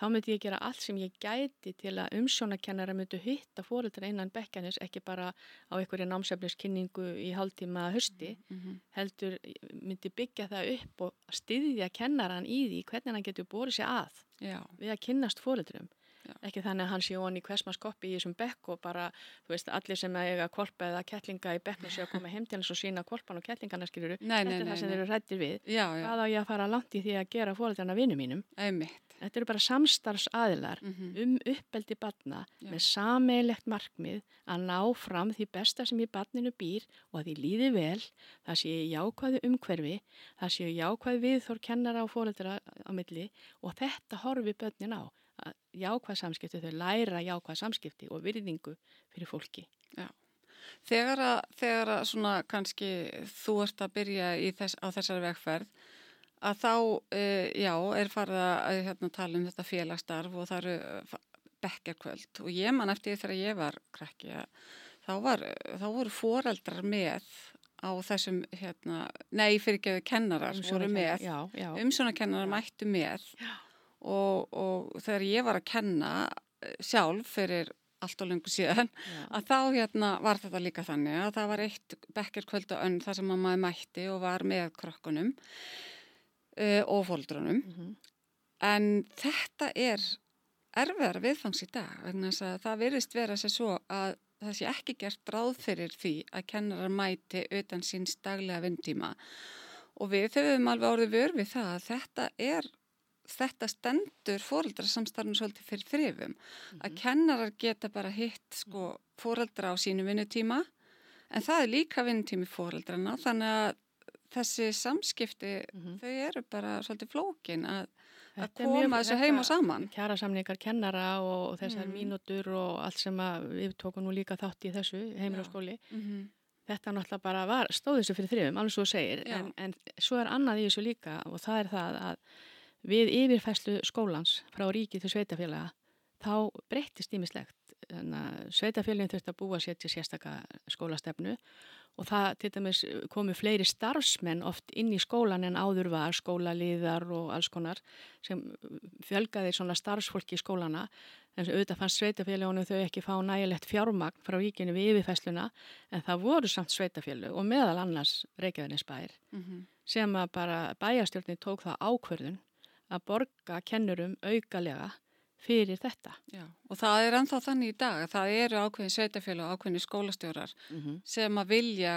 þá myndi ég gera allt sem ég gæti til að umsjónakennara myndi hitta fóreldra innan bekkanis, ekki bara á einhverju námsefniskynningu í hálftíma hösti, -hmm. heldur myndi byggja það upp og styðja kennaran í því hvernig hann getur borið sér að Já, við að kynnast fóreldrum. Já. Ekki þannig að hann sé onni hversmanns koppi í þessum bekk og bara, þú veist, allir sem eiga kolpa eða kettlinga í bekknu sé að koma heim til hans og sína kolpan og kettlingana skiluru. nei, Þetta er nei, það sem þeir eru rættir við. Já, já, Hvað á ég að fara langt í því að gera fóreldrarna vinnu mínum? einmitt. Þetta eru bara samstarfsaðilar Mm um uppeldi batna Já. með sameilegt markmið að ná fram því besta sem í batninu býr og að því líði vel, það séu jákvæðu umhverfi, það séu jákvæðu viðþór kennara og fóreldra á milli og þetta horfi börnin á. Jákvæð samskipti, þau læra jákvæð samskipti og virðingu fyrir fólki. Þegar að, þegar að svona kannski þú ert að byrja þess, á þessari vegferð að þá, e, já, er farið að hérna, tala um þetta félagsstarf og það eru bekkerkvöld og ég man eftir því þegar ég var krakki að þá, var, þá voru foreldrar með á þessum, hérna, nei fyrir ekki kennarar voru með, umsónakennarar mættu með. Og, og þegar ég var að kenna eh, sjálf fyrir allt og lengur síðan, Já. að þá hérna var þetta líka þannig að það var eitt bekkerkvöldu önn þar sem maður mætti og var með krokkunum uh, og fóldrunum mm -hmm. en þetta er erfiðar viðfangs í dag vegna þess að það virðist vera sér svo að það sé ekki gert ráð fyrir því að kennarar mæti utan síns daglega vindtíma og við höfum alveg orðið vörð við það að þetta er þetta stendur fóreldrasamstarfnum svolítið fyrir þrifum mm -hmm. að mhm. kennarar geta bara hitt sko fóreldra á sínu vinnutíma en það er líka vinnutími fóreldrana þannig að þessi samskipti mm -hmm. þau eru bara svolítið flókin að að koma þessu heim og saman. Kjara samningar kennara og þessar mm. mínútur og allt sem við tókum nú líka þátt í þessu heimilagskóli. Mm -hmm. Þetta náttúrulega bara var, stóð þessu fyrir þrjum, alveg svo segir, en, en svo er annað í þessu líka og það er það að við yfirfæslu skólans frá ríki til sveitafélaga þá breyttist ímislegt. Sveitafélagin þurfti að búa sér til sérstaka skólastefnu og það til dæmis komu fleiri starfsmenn oft inn í skólan en áður var skólaliðar og alls konar sem fjölgaði svona starfsfólki í skólana en auðvitað fannst sveitafélagunum þau ekki fá nægilegt fjármagn frá ríkinu við yfirfæsluna en það voru samt sveitafélag og meðal annars Reykjavíðinsbær mm -hmm. sem að bara bæjastjórnir tók það ákverðun að borga kennurum aukalega fyrir þetta. Já, og það er ennþá þannig í dag að það eru ákveðin sveitafélag og ákveðin skólastjórar mm -hmm. sem að vilja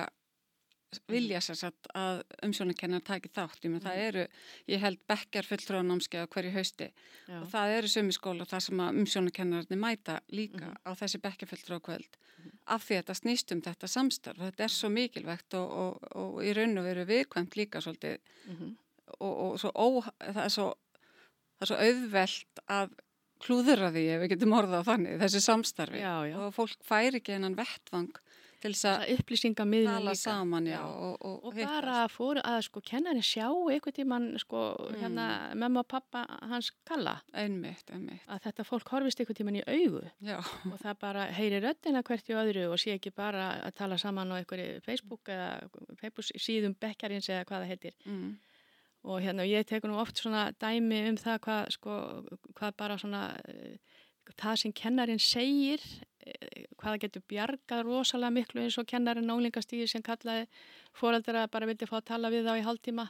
vilja sér satt að umsjónakennar taki þátt, ég með mm -hmm. það mhm. eru ég held bekkjar fulltróðanámskeið á hverju hausti Já. og það eru sumi skóla þar sem að umsjónakennarnir mæta líka mm -hmm. á þessi bekkjar fulltróðakvöld mhm. af því að þetta snýst um þetta samstarf þetta er svo mikilvægt og, og, og í raun og veru viðkvæmt líka svolítið mhm. og, og svo ó, það er svo það er svo auðvelt að klúðura því ef við getum orðað þannig, þessi samstarfi. Já, já. og fólk færi ekki einan vettvang til þess að upplýsingamiðlun líka. saman, já, og, og, og bara fóru að sko kennarin sjá eitthvað tíman sko mm. hérna mamma og pappa hans kalla. Einmitt, einmitt. að þetta fólk horfist eitthvað tíman í augu. Og það bara heyri röddina hvert í öðru og sé ekki bara að tala saman á eitthvað Facebook eða Facebook síðum bekkarins eða hvað það heitir. Mm og hérna ég tekur nú oft svona dæmi um það hvað sko, hvað bara svona uh, það sem kennarin segir uh, hvaða getur bjargað rosalega miklu eins og kennarin nálingastíði sem kallaði fóraldara bara vildi fá að tala við þá í hálftíma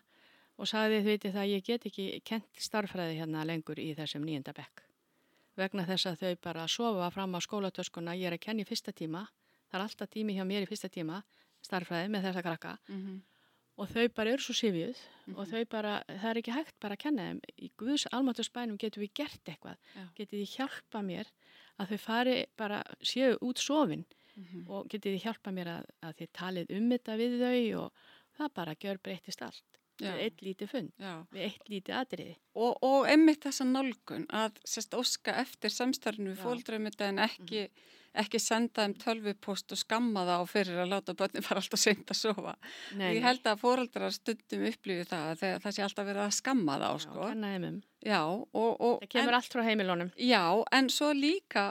og sagði þið veitir það ég get ekki kent starfræði hérna lengur í þessum nýjenda bekk. Vegna þess að þau bara sofa fram á skólatöskuna ég er að kenni fyrsta tíma það er alltaf tími hjá mér í fyrsta tíma starfræði með þessa krakka. Mm -hmm og þau bara eru svo sifjuð mm -hmm. og mhm. þau bara, það er ekki hægt bara að kenna þeim í Guðs almatusbænum getur við gert eitthvað, Já. getur þið hjálpa mér að þau fari bara séu út sofin mm -hmm. og getur þið hjálpa mér að, að þið talið um þetta við þau og það bara gjör breytist allt. Við eitt lítið fund, Já. við eitt lítið atriði. Og, og emmitt þessa nálgun að sérst óska eftir samstarfinu fólkdröfum þetta en ekki mm ekki senda þeim tölvupost og skamma það á fyrir að láta börnum fara alltaf seint að sofa. Nei, ég held að fóreldrar stundum upplýði það að það sé alltaf verið að skamma það á sko. Já, kennaðimum. Já, og, og, það kemur en, allt frá heimilónum. Já, en svo líka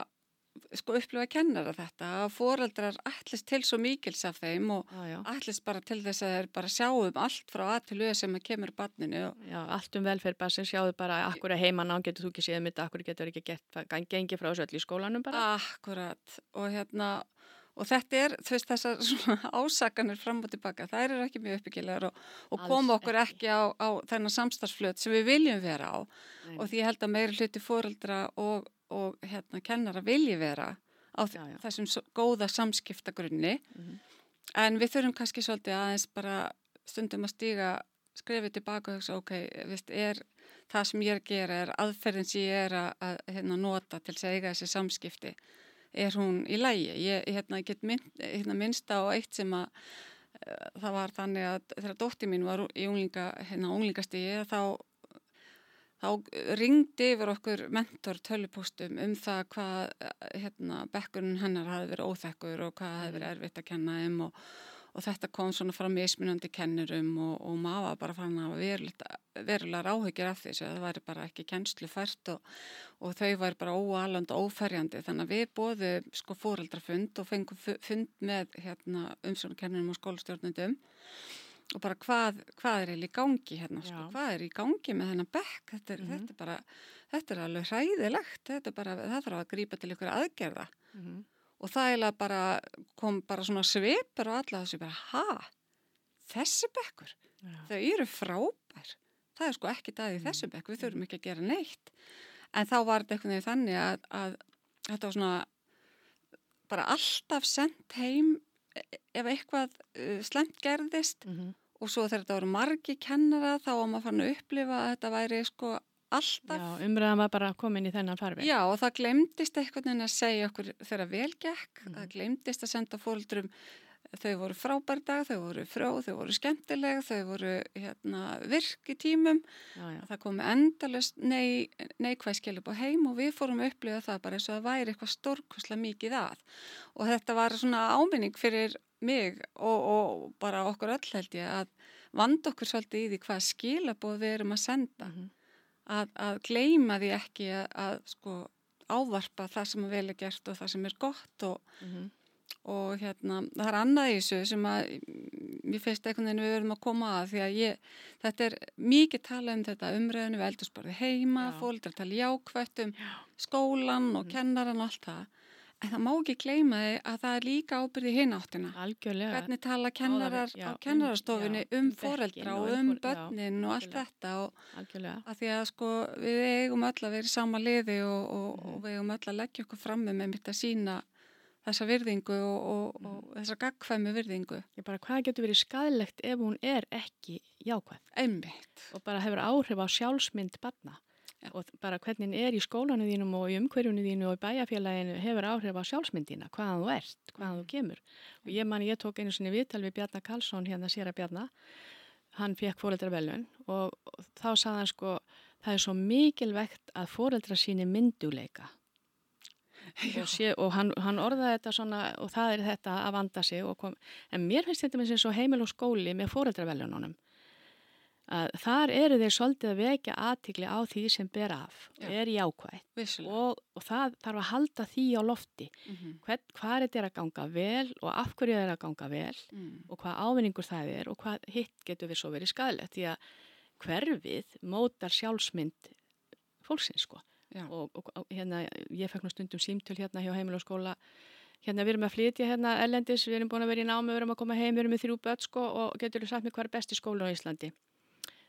sko upplifa kennara þetta að foreldrar ætlist til svo mikils af þeim og já, já. ætlist bara til þess að þeir bara sjáum allt frá að til auð sem að kemur barninu. Já, allt um velferð bara sem sjáum bara akkur að heimann án getur þú ekki séð mitt, akkur getur ekki gett gengið frá þessu öll í skólanum bara. Akkurat og hérna og þetta er þú veist þessar [LAUGHS] ásakanir fram og tilbaka, það eru ekki mjög uppbyggilegar og, og koma okkur ekki, á, á þennan samstagsflöt sem við viljum vera á Nei. og því ég held að meiri hluti foreldra og og hérna kennara vilji vera á já, já. þessum góða samskiptagrunni mm -hmm. en við þurfum kannski svolítið aðeins bara stundum að stíga skrefið tilbaka og hugsa ok, viðst, er það sem ég er að gera, er aðferðin sem ég er að, að hérna, nota til að segja þessi samskipti, er hún í lægi? Ég hérna, get mynd, hérna, minnst á eitt sem að uh, það var þannig að þegar dótti mín var í unglinga, hérna, unglingastígi þá þá ringdi yfir okkur mentor tölupóstum um það hvað hérna, bekkurinn hennar hafi verið óþekkur og hvað hafi verið erfitt að kenna um og, og þetta kom svona frá mismunandi kennurum og, og maður bara fann að verulega ráhugir af þessu það væri bara ekki kennslu fært og, og þau væri bara óaland og óferjandi. Þannig að við bóðum sko fóreldrafund og fengum fund með hérna, umsóknarkennurum og skólastjórnundum og bara hvað, hvað er í gangi hérna, sko, hvað er í gangi með þennan bekk, þetta er, mm -hmm. þetta er bara, þetta er alveg hræðilegt, þetta er bara, það þarf að grípa til ykkur aðgerða. Mm -hmm. og það bara kom bara svona svipur og alla þessu bara, ha, þessi bekkur, Já. þau eru frábær, það er sko ekki dæði mm -hmm. þessu bekk, við þurfum ekki að gera neitt, en þá var þetta einhvern veginn þannig að, að þetta var svona bara alltaf sendt heim ef eitthvað uh, slemt gerðist mm -hmm. og svo þegar þetta voru margi kennara þá var maður fann að upplifa að þetta væri sko alltaf. Já, umræðan var bara komin í þennan farfi. Já, og það glemdist eitthvað en að segja okkur þegar velgekk, mm -hmm. það glemdist að senda fólkdurum þau voru frábær dag, þau voru frá, þau voru skemmtileg, þau voru hérna, virk í tímum, já, já. það komi endalust nei, neikvæð skiljup á heim og við fórum að upplifa það bara eins og það væri eitthvað stórkusla mikið að og þetta var svona áminning fyrir mig og, og bara okkur öll held ég að vand okkur svolítið í því hvað skilabóð við erum að senda, mm -hmm. að, að gleima því ekki að, að sko ávarpa það sem er vel að gert og það sem er gott og mm -hmm og hérna það er annað í þessu sem að mér finnst einhvern veginn við verðum að koma að því að ég, þetta er mikið tala um þetta umræðinu við eldursporði heima, fólk er að tala jákvætt um skólan og mm. kennaran og allt það, en það má ekki gleyma þig að það er líka ábyrði hináttina Algjörlega. hvernig tala kennarar já, á um- kennarastofinni um, um foreldra og um börnin og allt þetta og Algjörlega. að því að sko við eigum öll að vera í sama liði og, og, mm. og við eigum öll að leggja okkur fram með mitt að sína þessa virðingu og, og, og mm. þessa gagkvæmi virðingu. Ég bara, hvað getur verið skadilegt ef hún er ekki jákvæð? Einmitt. Og bara hefur áhrif á sjálfsmynd barna. Ja. Og bara hvernig er í skólanu þínum og í umhverjunu þínu og í bæjarfélaginu hefur áhrif á sjálfsmyndina, hvaðan þú ert, hvaðan þú mm. kemur. Og ég man, ég tók einu sinni viðtal við Bjarnar Karlsson, hérna sér að Bjarnar, hann fekk fóreldra velun og, og þá sagði hann sko, það er svo mikilvægt að fóreldra síni mynduleika og, sé, og hann, hann orðaði þetta svona og það er þetta að vanda sig kom, en mér finnst þetta með svo heimil og skóli með fóreldraveljónunum að þar eru þeir svolítið að vekja aðtikli á því sem ber af Já. er jákvægt og, og það þarf að halda því á lofti. Mm -hmm. Hvern, hvað er þetta að ganga vel og af hverju er þetta að ganga vel mm. og hvað ávinningur það er og hvað hitt getur við svo verið skadilegt því að hverfið mótar sjálfsmynd fólksins sko og, og, og hérna ég fekk nú stundum símtöl hérna hjá heimil og skóla. Hérna við erum að flytja hérna ellendis, við erum búin að vera í námi, við erum að koma heim, við erum með þrjú börn sko og getur þú sagt mér hvað er besti skóla á Íslandi?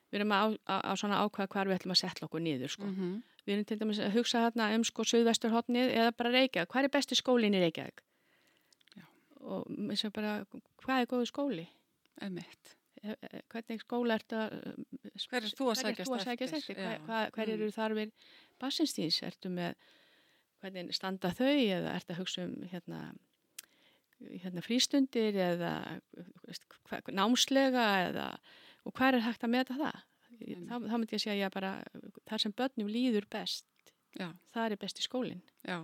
Við erum að, að, að svona ákvæða hvar við ætlum að setla okkur niður sko. Mm -hmm. við erum til dæmis að hugsa hérna um sko Suðvesturhóttnið eða bara Reykjavík, hvað er besti skólin í Reykjavík? Já. og eins og bara hvað er góðu skóli? Emitt eh, eh, hvernig skóla er þetta hver er þú að sækjast eftir? hver, hver eru þarfir basinstýns, ertu með hvernig standa þau eða ertu að hugsa um hérna, hérna frístundir eða hva, námslega eða, og hvað er hægt að meta það? Mm. Þá, þá myndi ég að segja bara þar sem börnum líður best, Já. það er besti skólinn. Já.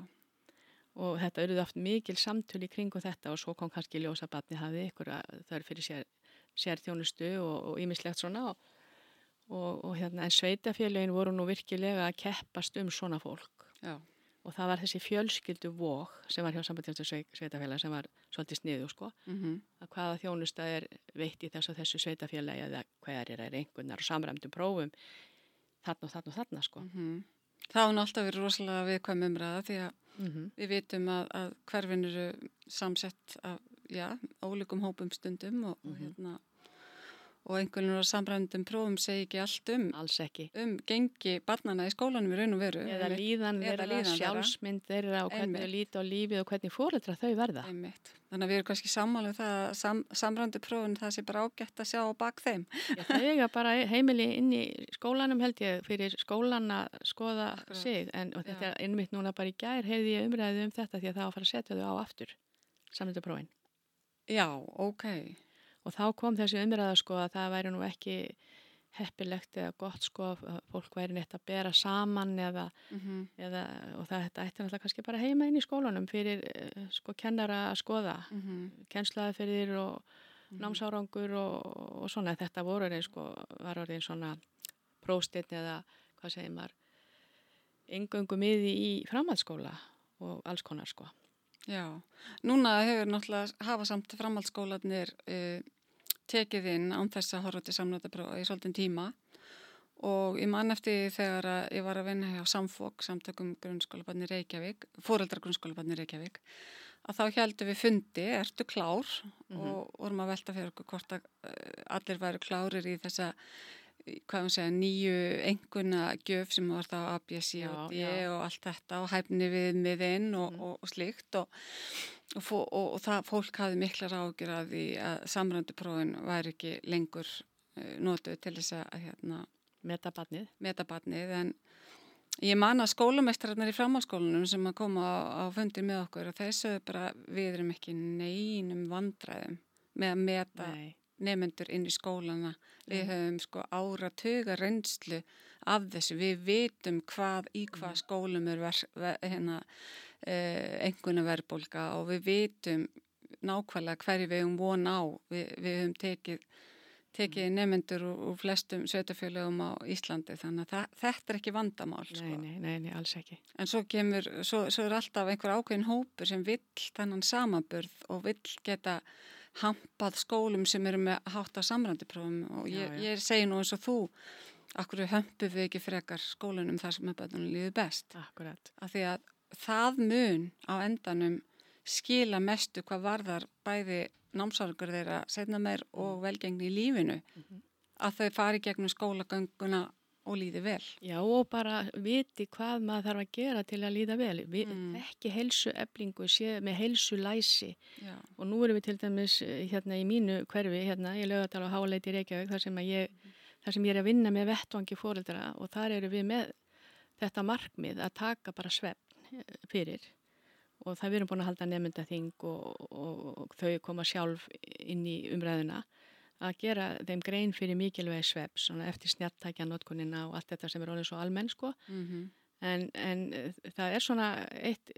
Og þetta eruð oft mikil samtölu í kringu þetta og svo kom kannski ljósabatni hafið ykkur að það er fyrir sér, sér þjónustu og ímislegt svona og og, og hérna en sveitafélagin voru nú virkilega að keppast um svona fólk Já. og það var þessi fjölskyldu vók sem var hjá sambandjast sveitafélag sem var svolítið sniðu sko mm -hmm. að hvaða þjónusta er veitt í þess að þessu sveitafélagi eða hver er einhvernar og samræmdum prófum þarna og þarna og þarna sko mm -hmm. Það hann alltaf verið rosalega viðkvæm umræða því að mm -hmm. við vitum að, að hverfin eru samsett af já, ólíkum hópum stundum og, og mhm. hérna og einhvern veginn á samrændum prófum segi ekki allt um alls ekki. um gengi barnana í skólanum í raun og veru eða líðan verða, sjálfsmynd verða og hvernig þau líti á lífið og hvernig fóröldra þau verða. Einmitt. þannig að við erum kannski sammálu um það sam, samrændu prófun það sé bara ágætt að sjá bak þeim. Já, þau eiga bara [LAUGHS] heimili inn í skólanum held ég fyrir skólan að skoða Akkurat. sig. En þetta er einmitt núna bara í gær heyrði ég umræðið um þetta því að það á að fara að setja þau á aftur samrændu prófin. Já, ok og þá kom þessi umræða sko að það væri nú ekki heppilegt eða gott sko að fólk væri neitt að bera saman eða, Mm -hmm. eða og það ætti náttúrulega kannski bara heima inn í skólanum fyrir eh, sko kennara að skoða Mm -hmm. kennslaðaferðir og námsárangur og, og svona þetta voru orðin sko var orðin svona próstinn eða hvað segir maður engöngu miði í framhaldsskóla og alls konar sko Já, núna hefur náttúrulega hafa samt framhaldsskólanir uh, tekið inn án þess að horfa til samnöndabróða í svolítinn tíma og ég man eftir þegar ég var að vinna hjá Samfók, samtökum grunnskólabarni Reykjavík, fóreldra grunnskólabarni Reykjavík, að þá heldum við fundi, ertu klár Mhm. og vorum að velta fyrir okkur hvort að uh, allir væru klárir í þessa hvað við segja, nýju enguna gjöf sem var þá ABS Já, og D og allt þetta og hæfni við miðinn og, Mhm. og, og slíkt og, og, það fólk hafði miklar ágjur að því að samrönduprófin væri ekki lengur uh, notuð til þess að hérna, metabarnið metabarnið en ég man að skólameistrarnar í framhalskólanum sem að koma á, á fundir með okkur og þessu bara við erum ekki neinum vandræðum með að meta Nei, nefnendur inn í skólana. Við Nei. höfum sko áratuga reynslu af þessu. Við vitum hvað í hvað skólum er ver, ver, hérna, eh, enguna verðbólka og við vitum nákvæmlega hverju við höfum von á. Vi, við höfum tekið, tekið nefnendur úr, úr flestum sveitafélögum á Íslandi þannig að það, þetta er ekki vandamál. Sko. nei, nei, nei, nei, alls ekki En svo kemur, svo, svo er alltaf einhver ákveðin hópur sem vill þennan samanburð og vill geta hampað skólum sem eru með hátt á samrændiprófum og ég, Já, já. ég segi nú eins og þú, akkur hömpum við ekki frekar skólunum þar sem bæðunum líður best. Akkurat, Af því að það mun á endanum skila mestu hvað varðar bæði námsárangur þeirra setna meir og velgengni í lífinu Mhm. að þau fari gegnum skólagönguna og líði vel. já og bara viti hvað maður þarf að gera til að líða vel Vi, Mm. ekki helsu eblingu, með helsu læsi Já. og nú erum við til dæmis eh, hérna í mínu hverfi, hérna ég lögði að tala á Háleiti Reykjavík þar sem, ég, þar sem ég er að vinna með vettvangi fóreldra og þar eru við með þetta markmið að taka bara svefn eh, fyrir og það við erum búin að halda nefndaþing og, og, og þau koma sjálf inn í umræðuna að gera þeim grein fyrir mikilvægi svona eftir snjartækja notkunina og allt þetta sem er orðið svo almenn sko Mm En, en eh, það er svona eitt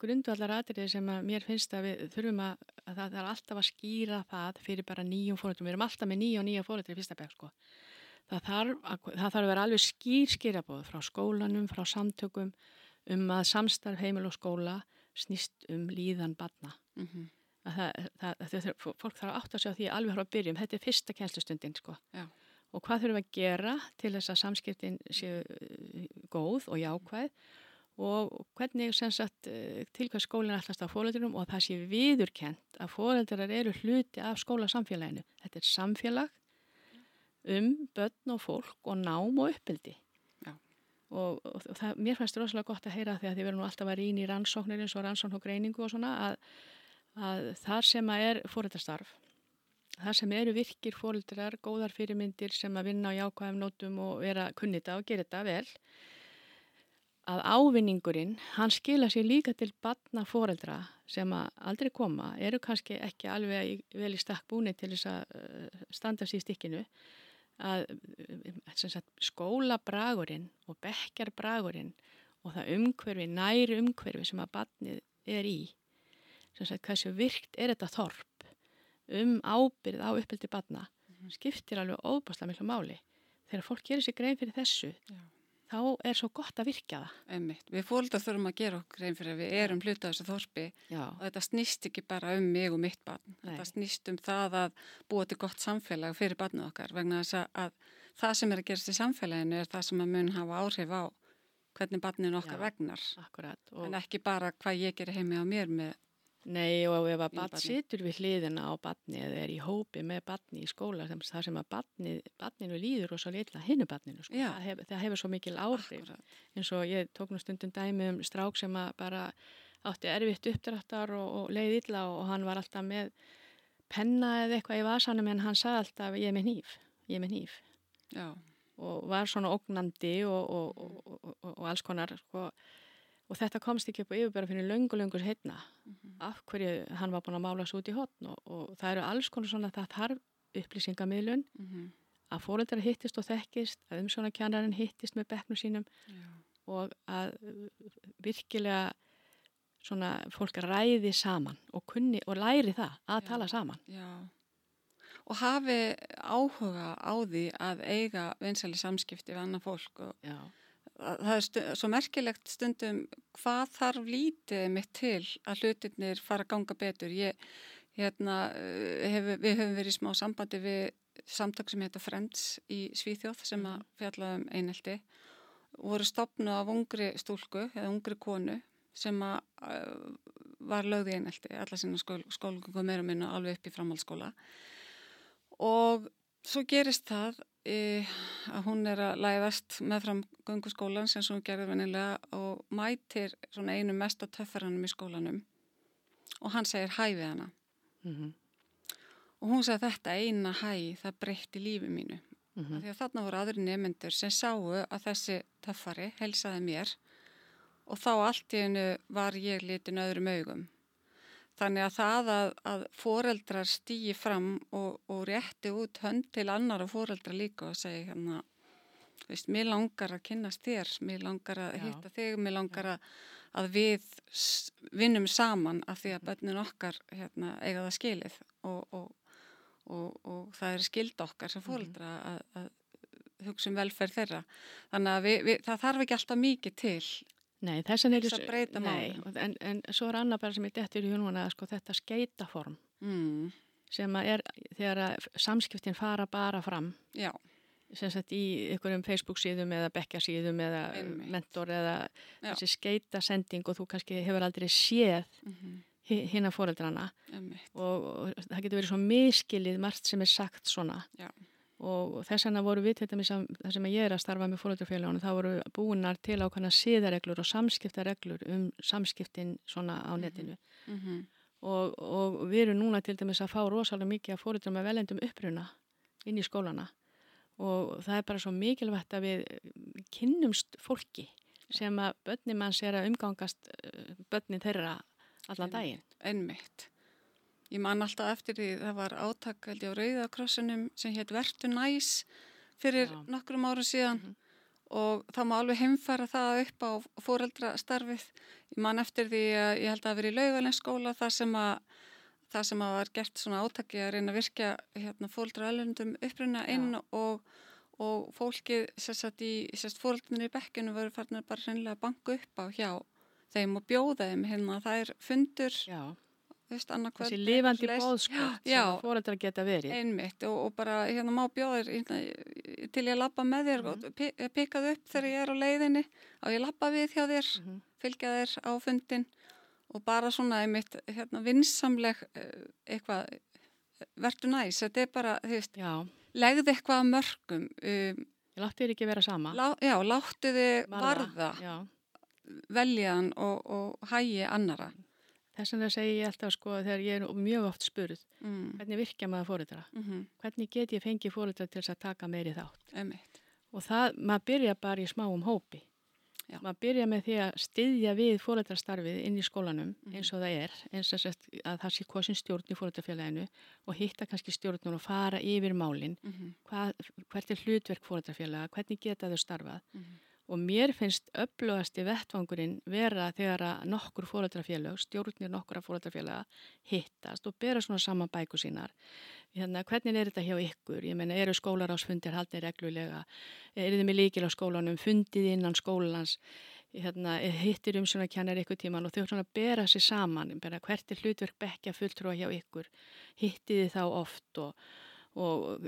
grundvallar atriði sem að mér finnst að við þurfum að, að það er alltaf að skýra það fyrir bara nýjum fóröldrum. Við erum alltaf með nýja og nýja fóröldri í fyrsta bekk sko. Það þarf, að, það þarf að vera alveg skýr skýrabóð frá skólanum, frá samtökum um að samstarf heimil og skóla snýst um líðan badna. -hmm. Að það, það, það, fólk þarf að átta sig á því alveg frá byrjum. Þetta er fyrsta kænslustundin sko. Og hvað þurfum við að gera til þess að samskiptin séu eh, góð og jákvæð og hvernig sagt eh, til hvað skólinn ætlast á fóreldrum og það sé viðurkent að fóreldrar eru hluti af skólasamfélaginu. Þetta er samfélag um börn og fólk og nám og uppbyldi. Já. Og, og, og það, mér fannst rosalega gott að heyra því að þið verðum nú alltaf að rýna í rannsóknir eins og rannsókn og greiningu og svona að, að þar sem að er fóreldrastarf þar sem eru virkir fóreldrar, góðar fyrirmyndir sem að vinna á jákvæðum nótum og vera kunnita og gera þetta vel að ávinningurinn, hann skila sér líka til batna fóreldra sem að aldrei koma, eru kannski ekki alveg vel í stakk búni til þess að uh, standa sér í stikkinu að uh, skólabragurinn og bekkjarbragurinn og það umhverfi, næri umhverfi sem að batnið er í sagt, hversu virkt er þetta þorp um ábyrð á uppbyldi batna skiptir alveg óbáslega miklu máli þegar fólk gerir sér grein fyrir þessu Já. þá er svo gott að virka það. Einmitt. Við fólkdar þurfum að gera okkur einn fyrir að við erum hluta af þessu þorpi Já, og þetta snýst ekki bara um mig og mitt barn. Nei. Þetta snýst um það að búa til gott samfélag fyrir barnið okkar vegna þess að, að það sem er að gerast í samfélaginu er það sem að mun hafa áhrif á hvernig barninu okkar Já. vegnar. akkurat. En ekki bara hvað ég gerir heimi á mér með, nei, og ef að barn situr við hliðina á barni eða er í hópi með barni í skóla sem, það sem að barni, barninu líður og svo litla hinnu barninu. Sko. Það, hef, það hefur svo mikil áhrif. eins og ég tók nú stundum dæmi um strák sem að bara átti erfitt uppdráttar og, og leið illa og hann var alltaf með penna eða eitthvað í vasanum en hann sagði alltaf ég er með hníf, ég er með hníf já, og var svona ógnandi og, og, og, og, og alls konar sko. Og þetta komst ekki upp á yfirbæra fyrir löngu löngur heitna af hverju hann var búin að mála svo út í hotn og, og það eru alls konar svona það þarf upplýsingamilun mm að fóreldrar hittist og þekkist, að umsónakjænarinn hittist með bekknum sínum Já. og að virkilega svona fólk ræði saman og, kunni, og læri það að Já. tala saman. Já. Og hafi áhuga á því að eiga vinsæli samskipti við annað fólk og Já, það er stu, svo merkilegt stundum hvað þarf lítið mitt til að hlutirnir fara að ganga betur. Ég, hérna, eh, hef, við höfum verið í smá sambandi við samtök sem heita Friends í Svíþjóð sem að fjalla um einelti. Og voru stopnu af ungri stúlku eða ungri konu sem að uh, var lögð í einelti alla sinna skól, skólgöngu meira minna alveg upp í framhaldsskóla. Og svo gerist það e, að hún er að læðast með fram gönguskólan sem hún gerði venilega og mætir svona einu mest að töffaranum í skólanum og hann segir hæ við hana mm og hún sagði þetta eina hæ það breytti lífi mínu -hmm. Af því að þarna voru aðri nefnendur sem sáu að þessi töffari helsaði mér og þá allt í hennu var ég litin öðrum augum. Þannig að það að, að foreldrar stýji fram og, og rétti út hönd til annara foreldra líka og segi hérna, veist, mér langar að kynnast þér, mér langar að hitta þig, mér langar að, að við vinnum saman af því að bönnin okkar hérna, eiga það skilið og, og, og, og það er skild okkar sem fóreldra að, að hugsa um velferð þeirra. Þannig að við, við, það þarf ekki alltaf mikið til. Nei, þessan er þess að breyta málum. en, en svo er annað bara sem ég dettur í hjónuna sko, þetta skeitaform. Mm, sem að er þegar að samskiptin fara bara fram já, sem sagt í einhverjum Facebook síðum eða bekkja síðum eða Einmitt. mentor eða Já. þessi skeita sending og þú kannski hefur aldrei séð mm hinn að foreldrana og, og það getur verið svo miskilið margt sem er sagt svona. Já, og þess vegna voru við til dæmis það sem ég er að starfa með fóröldrafélagunum þá voru búinar til ákvæmna siðareglur og samskiptareglur um samskiptin svona á netinu. Mm og, og við erum núna til dæmis að fá rosalega mikið að fóröldra með velendum uppruna inn í skólana. Og það er bara svo mikilvægt að við kynnumst fólki sem að börni manns er að umgangast eh, börnin þeirra allan daginn. einmitt. Ég man alltaf eftir því, það var átak held ég á Rauðakrossunum sem hétt Vertu næs fyrir Já. nokkrum árum síðan Mhm. og það má alveg heimfæra það upp á fóreldrastarfið. Ég man eftir því að ég held að verið í laugalenskóla þar sem að það sem að var gert svona átaki að reyna að virkja hérna, fóreldra elundum uppruna inn og, og fólkið sérst í sérst fóreldrarnir í bekkinu voru farnir bara hreinlega að banka upp á hjá þeim og bjóða þeim hérna það er fundur, Já, veist, annarkvöld þessi lifandi bóðskort sem fóreldra geta verið. einmitt og, og bara hérna má bjóða þér hérna, til ég lappa með þér Mhm. og pi- pikkaðu upp þegar ég er á leiðinni og ég lappa við hjá þér Mhm. fylgja þér á fundin og bara svona einmitt hérna vinsamleg eh, eitthvað verður næs, þetta er bara þú veist, Já, legði eitthvað að mörgum um, láttu þér ekki vera sama. lá, já, láttu þið varða, Já. veljan og, og hægi annara Þess vegna segi ég alltaf sko þegar ég er mjög oft spurð mm. hvernig virkja maður fóreldra? Mm Hvernig get ég fengið fóreldra til þess að taka meiri þátt? einmitt Og það, maður byrja bara í smáum hópi. Já. Maður byrja með því að styðja við fóreldrastarfið inn í skólanum Mhm. eins og það er, eins og að það sé kosin stjórn í fóreldrafélaginu og hitta kannski stjórnum og fara yfir málinn, mm -hmm. hvað, hvert er hlutverk fóreldrafélaga, hvernig geta þau starfað. Mhm. Og mér finnst upplögasti vettvangurinn vera þegar að nokkur fóreldrafélag, stjórnir nokkura fóreldrafélaga hittast og bera svona saman bæku sínar. Hérna, hvernig er þetta hjá ykkur? Ég meina, eru skólarásfundir haldið reglulega? Eru þið með líkil á skólanum? Fundið innan skólans? Hérna, hittir um svona kjannar ykkur tíman og þau svona bera sér saman. Bara, hvert er hlutverk bekka fulltrúa hjá ykkur? Hittið þið þá oft og, og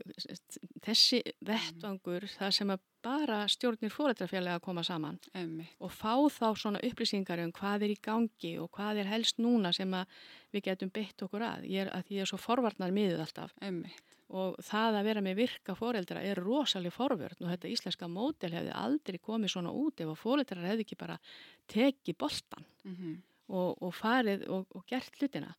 þessi vettvangur, það sem að bara stjórnir fóreldrafélaga að koma saman einmitt og fá þá svona upplýsingar um hvað er í gangi og hvað er helst núna sem að við getum beitt okkur að. Ég er, að ég er svo forvarnar miðuð alltaf einmitt og það að vera með virka foreldra er rosalega forvörn og þetta íslenska mótel hefði aldrei komið svona út ef að foreldrar hefði ekki bara tekið boltan mm -hmm. og, og farið og, og gert hlutina.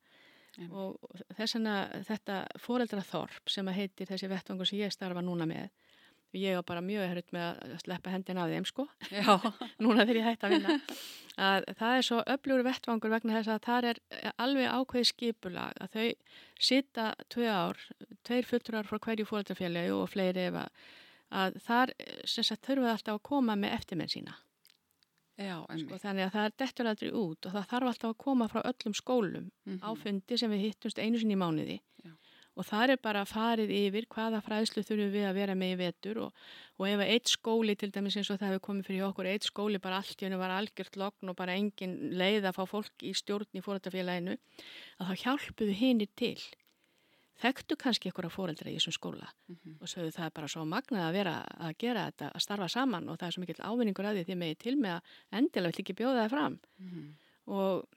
Einmitt. Og þess vegna þetta foreldraþorp sem að heitir þessi vettvangur sem ég starfa núna með ég var bara mjög erfitt með að sleppa hendin af þeim sko, [LAUGHS] Já, [LAUGHS] núna þegar ég hætti að vinna, að það er svo öflugur vettvangur vegna þess að það er alveg ákveði skipulag að þau sita tvei ár, tveir fulltúrar frá hverju fóröldarfélagi og fleiri ef að, þar þurfum við alltaf að koma með eftirmenn sína. Já, Sko, þannig að það er dettur aldrei út og það þarf alltaf að koma frá öllum skólum á fundi sem við hittumst einu sinni í mánuði. Já. og það er bara farið yfir hvaða fræðslu þurfum við að vera með í vetur og, og ef eitt skóli til dæmis eins og það hefur komið fyrir okkur eitt skóli bara allt í hennu var algjört logn og bara engin leið að fá fólk í stjórn í fóröldarfélaginu að þá hjálpuðu hinir til þekktu kannski ykkur að fóreldra í þessum skóla Mhm. og sögðu það er bara svo magnað að vera að gera þetta, að starfa saman og það er svo mikill ávinningur að því því megið til með að endilega vill ekki bjóða það fram Mhm. og,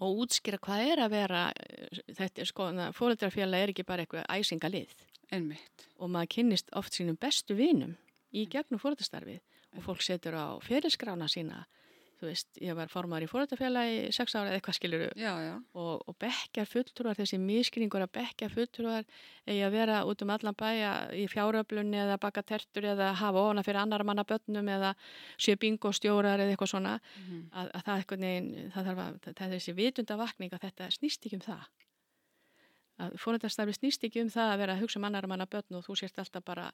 og útskýra hvað er að vera eh, þetta er sko, fóreldrafélag er ekki bara eitthvað æsingalið og maður kynnist oft sínum bestu vinum í gegnum fóreldrastarfið og fólk setur á fyrirskrána sína þú veist, ég var formar í fóreldrafélagi í sex ára eða eitthvað skiluru Já, já. og, og bekkjar fulltrúar, þessi miskringur að bekkjar fulltrúar eigi að vera út um allan bæja í fjáröflunni eða baka tertur eða hafa ofna fyrir annar manna börnum eða sjö bingostjórar eða eitthvað svona Mhm. að, að það, eitthvað neginn, það, þarf að, það er þessi vitundavakning að þetta snýst ekki um það að fóröldarstarfi snýst ekki um það að vera að hugsa um annar manna börn og þú sést alltaf bara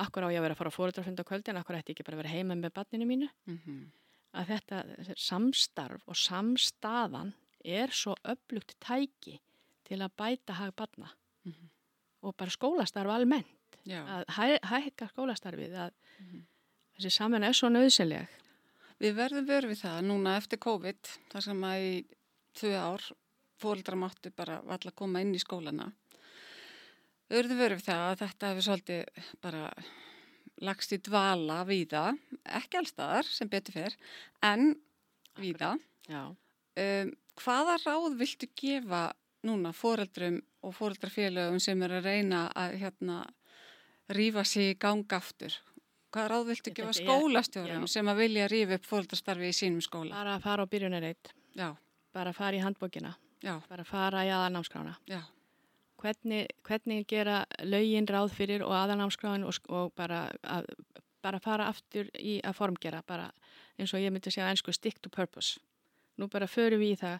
akkur á ég að vera að fara á fóröldarfund á kvöldin akkur ætti ekki bara að vera heima með barninu mínu Mhm. Að þetta samstarf og samstaðan er svo öflugt tæki til að bæta hag barna Mhm. og bara skólastarf almennt Já. að hæ, hækka skólastarfið að Mhm. þessi saman er svo nöðsynleg Við verðum verið við það núna eftir COVID, þar sem að í tvö ár fóreldrar máttu bara valla að koma inn í skólana. Við verðum verið við það að þetta hefur svolítið bara lagst í dvala víða, ekki allstaðar sem betur fer, en víða. Um, hvaða ráð viltu gefa núna fóreldrum og fóreldrafélögum sem er að reyna að hérna rífa sig í ganga aftur? Hvaða ráð viltu gefa skólastjórum já. sem að vilja rífa upp fóreldrastarfi í sínum skóla? bara að fara á byrjunarreit bara að fara í handbókina já, bara að fara í aðalnámskrána já, hvernig, hvernig gera lögin ráð fyrir og aðalnámskráin og, og bara að bara fara aftur í að formgera bara eins og ég myndi segja á ennsku stick to purpose nú bara förum við í það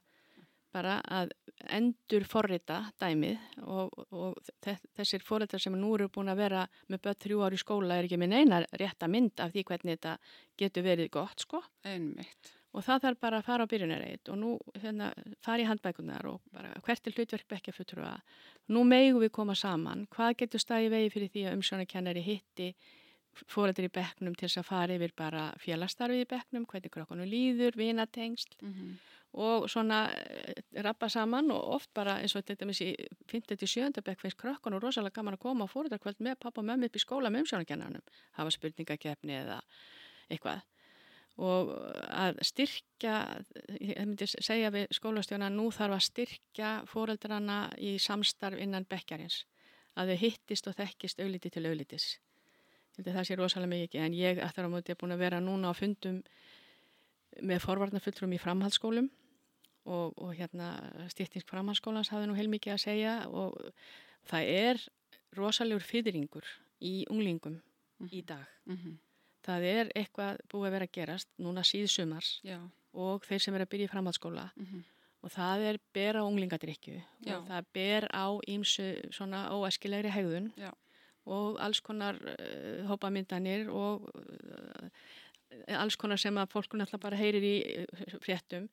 bara að endur forrita dæmið og, og þe- þessir forritar sem nú eru búin að vera með börn þrjú ári í skóla er ekki með neina rétta mynd af því hvernig þetta getur verið gott sko einmitt. Og það þarf bara að fara á byrjunarreit og nú hérna, fara í handbækunar og bara hvert er hlutverk bekkjafutrúa nú megum við koma saman. Hvað getur staði vegi fyrir því að umsjónakennari hitti fórættir í bekknum til þess að fara yfir bara félastarfið í bekknum, hvernig krokkunum líður, vinatengst Mm og svona eh, rappa saman og oft bara eins og þetta með þessi 50-70 bekk finnst krökkunum rosalega gaman að koma á fórættarkvöld með pappa og mömmu upp í skóla með umsjónakennarnum hafa spurningakefni eða eitthvað og að styrkja, ég myndi segja við skólastjóna, nú þarf að styrkja fóreldrana í samstarf innan bekkjarins, að þau hittist og þekkist auðliti til auðlitis. Ég held að það sé rosalega mikið, en ég eftir á móti er búin að vera núna á fundum með forvarnafulltrum í framhaldsskólum og, og hérna styrtings framhaldsskólans hafði nú heilmikið að segja og það er rosalegur fyrringur í unglingum í dag. -hmm. Það er eitthvað búið að vera að gerast núna síðsumars Já. og þeir sem er að byrja í framhaldsskóla Mm og það er ber á unglingadrykju Já. og það ber á ímsu svona óæskilegri hegðun Já. og alls konar uh, hópamyndanir og uh, alls konar sem að fólk náttúrulega bara heyrir í uh, fréttum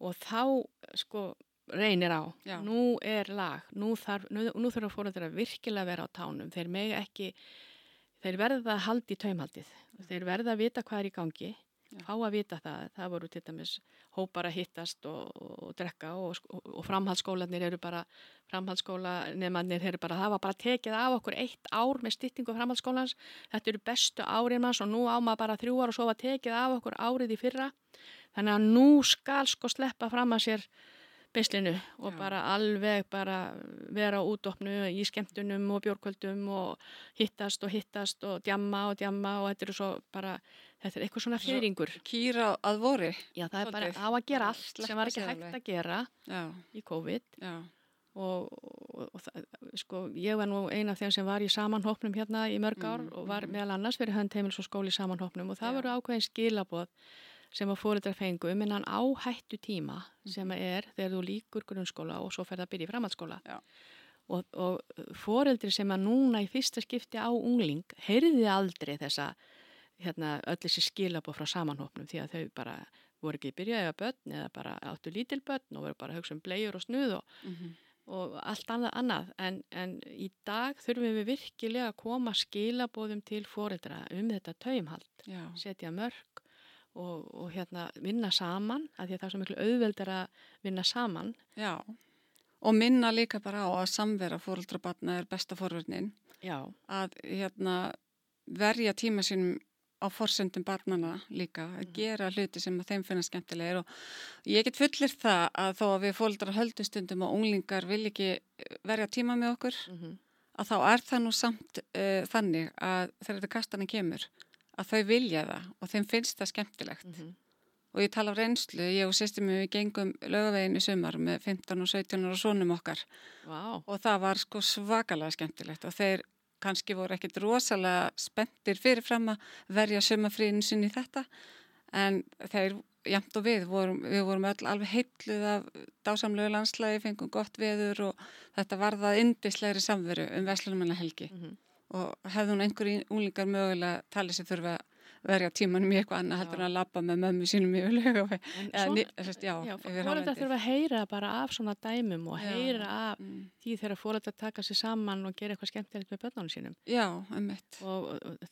og þá sko reynir á. Já. Nú er lag, nú, þarf, nú, nú þurfa virkilega að vera á tánum. Þeir megi ekki, þeir verða að haldi í taumhaldið. Þeir verða að vita hvað er í gangi, fá að vita það. Það voru til dæmis hópar að hittast og, og, drekka og, og, framhaldsskólanir eru bara, framhaldsskóla nefnarnir eru bara, það var bara tekið af okkur eitt ár með styttingu framhaldsskólans. Þetta eru bestu árið manns og nú á maður bara þrjú ár og svo var tekið af okkur árið í fyrra. Þannig að nú skal sko sleppa fram að sér beislinu og Já. bara alveg bara vera á útopnu í skemmtunum og bjórkvöldum og hittast og hittast og djamma og djamma og þetta er svo bara, þetta er eitthvað svona Svo- fyrringur. Kýra að vori. Já, það er bara Svolítið. á að gera allt sem var ekki hægt alveg. að gera Já, í COVID já, og, og, og það, sko, ég var nú eina af þeim sem var í samanhópnum hérna í mörg ár mm, og var mm. meðal annars fyrir hönd heimils og skóli í samanhópnum og það voru ákveðin skilaboð sem að fóreldrar fengu um innan áhættu tíma sem mhm. er þegar þú líkur grunnskóla og svo fer það að byrja í framhaldsskóla ja. og, og fóreldri sem að núna í fyrsta skipti á ungling heyrði aldrei þessa hérna, öll þessi skilaboð frá samanhópnum því að þau bara voru ekki byrjaði að börn eða bara áttu lítil börn og voru bara að hugsa um blegjur og snuð og, mm -hmm. og allt annað, annað. En, en í dag þurfum við virkilega að koma skilabóðum til fóreldra um þetta taumhald, setja mörg og, og hérna vinna saman að því að það er svo miklu auðveldar að vinna saman. Já, og minna líka bara á að samvera fóreldrabatna er besta fórverðnin. Já. Að hérna verja tíma sínum á forsendum barnana líka að mhm. gera hluti sem þeim finna skemmtilegir og ég get fullir það að þó að við fólkdra höldustundum og unglingar vil ekki verja tíma með okkur mm -hmm. að þá er það nú samt uh, þannig að þegar þetta kastanum kemur að þau vilja það og þeim finnst það skemmtilegt mm -hmm. og ég tala á reynslu, ég og sýstum við gengum lögavegin í sumar með 15 og 17 og svonum okkar wow. og það var sko svakalega skemmtilegt og þeir kannski voru ekkit rosalega spenntir fyrirfram að verja sömafríðinu sinni í þetta en þeir jæmt og við vorum, við vorum öll alveg heitluð af dásamlegu landslægi, fengum gott veður og þetta var það indislegri samveru um Veslunumanna helgi mm -hmm. Og hefði hún einhverjum úlingar mögulega talið sem þurfa að verja tímanum í eitthvað annað heldur en að lappa með mömmu sínum í lögu Fóröldar þurfa að heyra bara af svona dæmum og heyra já, af mm. því þegar fóröldar taka sér saman og gera eitthvað skemmtilegt með börnunum sínum. Já, einmitt. Og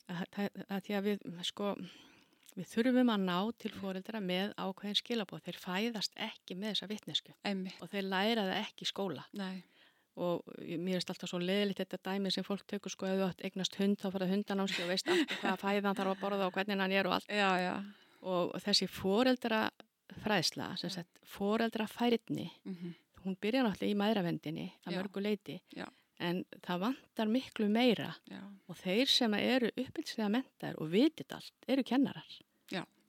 það því að við sko við þurfum að ná til fóröldara með ákveðin skilabóð, þeir fæðast ekki með þessa vittnesku og þeir læra það ekki í skóla. Nei og mér er alltaf svo leðilegt þetta dæmi sem fólk tökur sko ef þú átt eignast hund þá fara hundan á sig og veist alltaf hvað fæðan þarf að borða og hvernig hann er og allt. Já, já. og þessi foreldra fræðsla, sem sagt foreldra færitni, mm -hmm. hún byrja náttúrulega í maðuravendinni að mörgu leiti já. en það vantar miklu meira. Og þeir sem eru uppbyldslega mentar og vitit allt eru kennarar.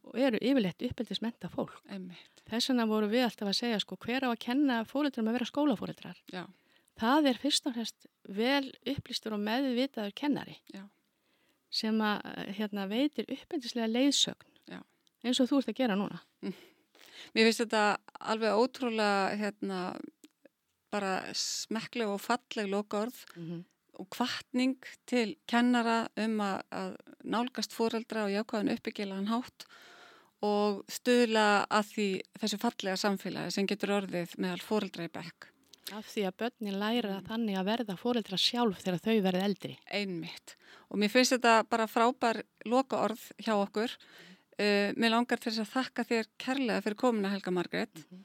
Og eru yfirleitt uppbyldismenta fólk. Einmitt. þess vegna voru við alltaf að segja sko hver á að kenna fóreldrum að vera skólafóreldrar Já það er fyrst og fremst vel upplýstur og meðvitaður kennari Já. sem að hérna, veitir uppbyndislega leiðsögn Já. eins og þú ert að gera núna mm. Mér finnst þetta alveg ótrúlega hérna, bara smekleg og falleg lokaorð mm -hmm. og kvartning til kennara um að, að nálgast fóreldra og jákvæðan uppbyggilagan hátt og stuðla að því þessu fallega samfélagi sem getur orðið meðal fóreldra í bekk Af því að börnin læra mm. þannig að verða fóreldra sjálf þegar þau verða eldri. Einmitt. Og mér finnst þetta bara frábær loka orð hjá okkur. Uh, mér langar til þess að þakka þér kærlega fyrir komina Helga Margret mm -hmm.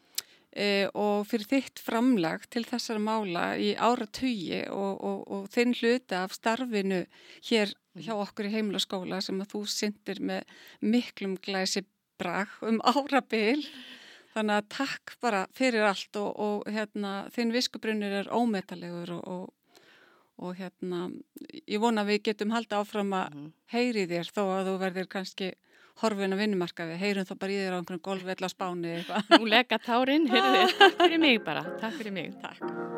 uh, og fyrir þitt framlag til þessara mála í ára tugi og, og, og þinn hluta af starfinu hér mhm. hjá okkur í heimlaskóla sem að þú syndir með miklum glæsi brag um árabil. Þannig að takk bara fyrir allt og, og hérna, þinn viskubrunnir er ómetalegur og, og, og hérna, ég vona að við getum halda áfram að mhm. heyri þér þó að þú verðir kannski horfin að vinnumarkaði, heyrum þá bara í þér á einhvern golfveld á spáni eitthvað. Nú legga tárin, heyrðu þér, takk fyrir mig bara, takk fyrir mig. Takk.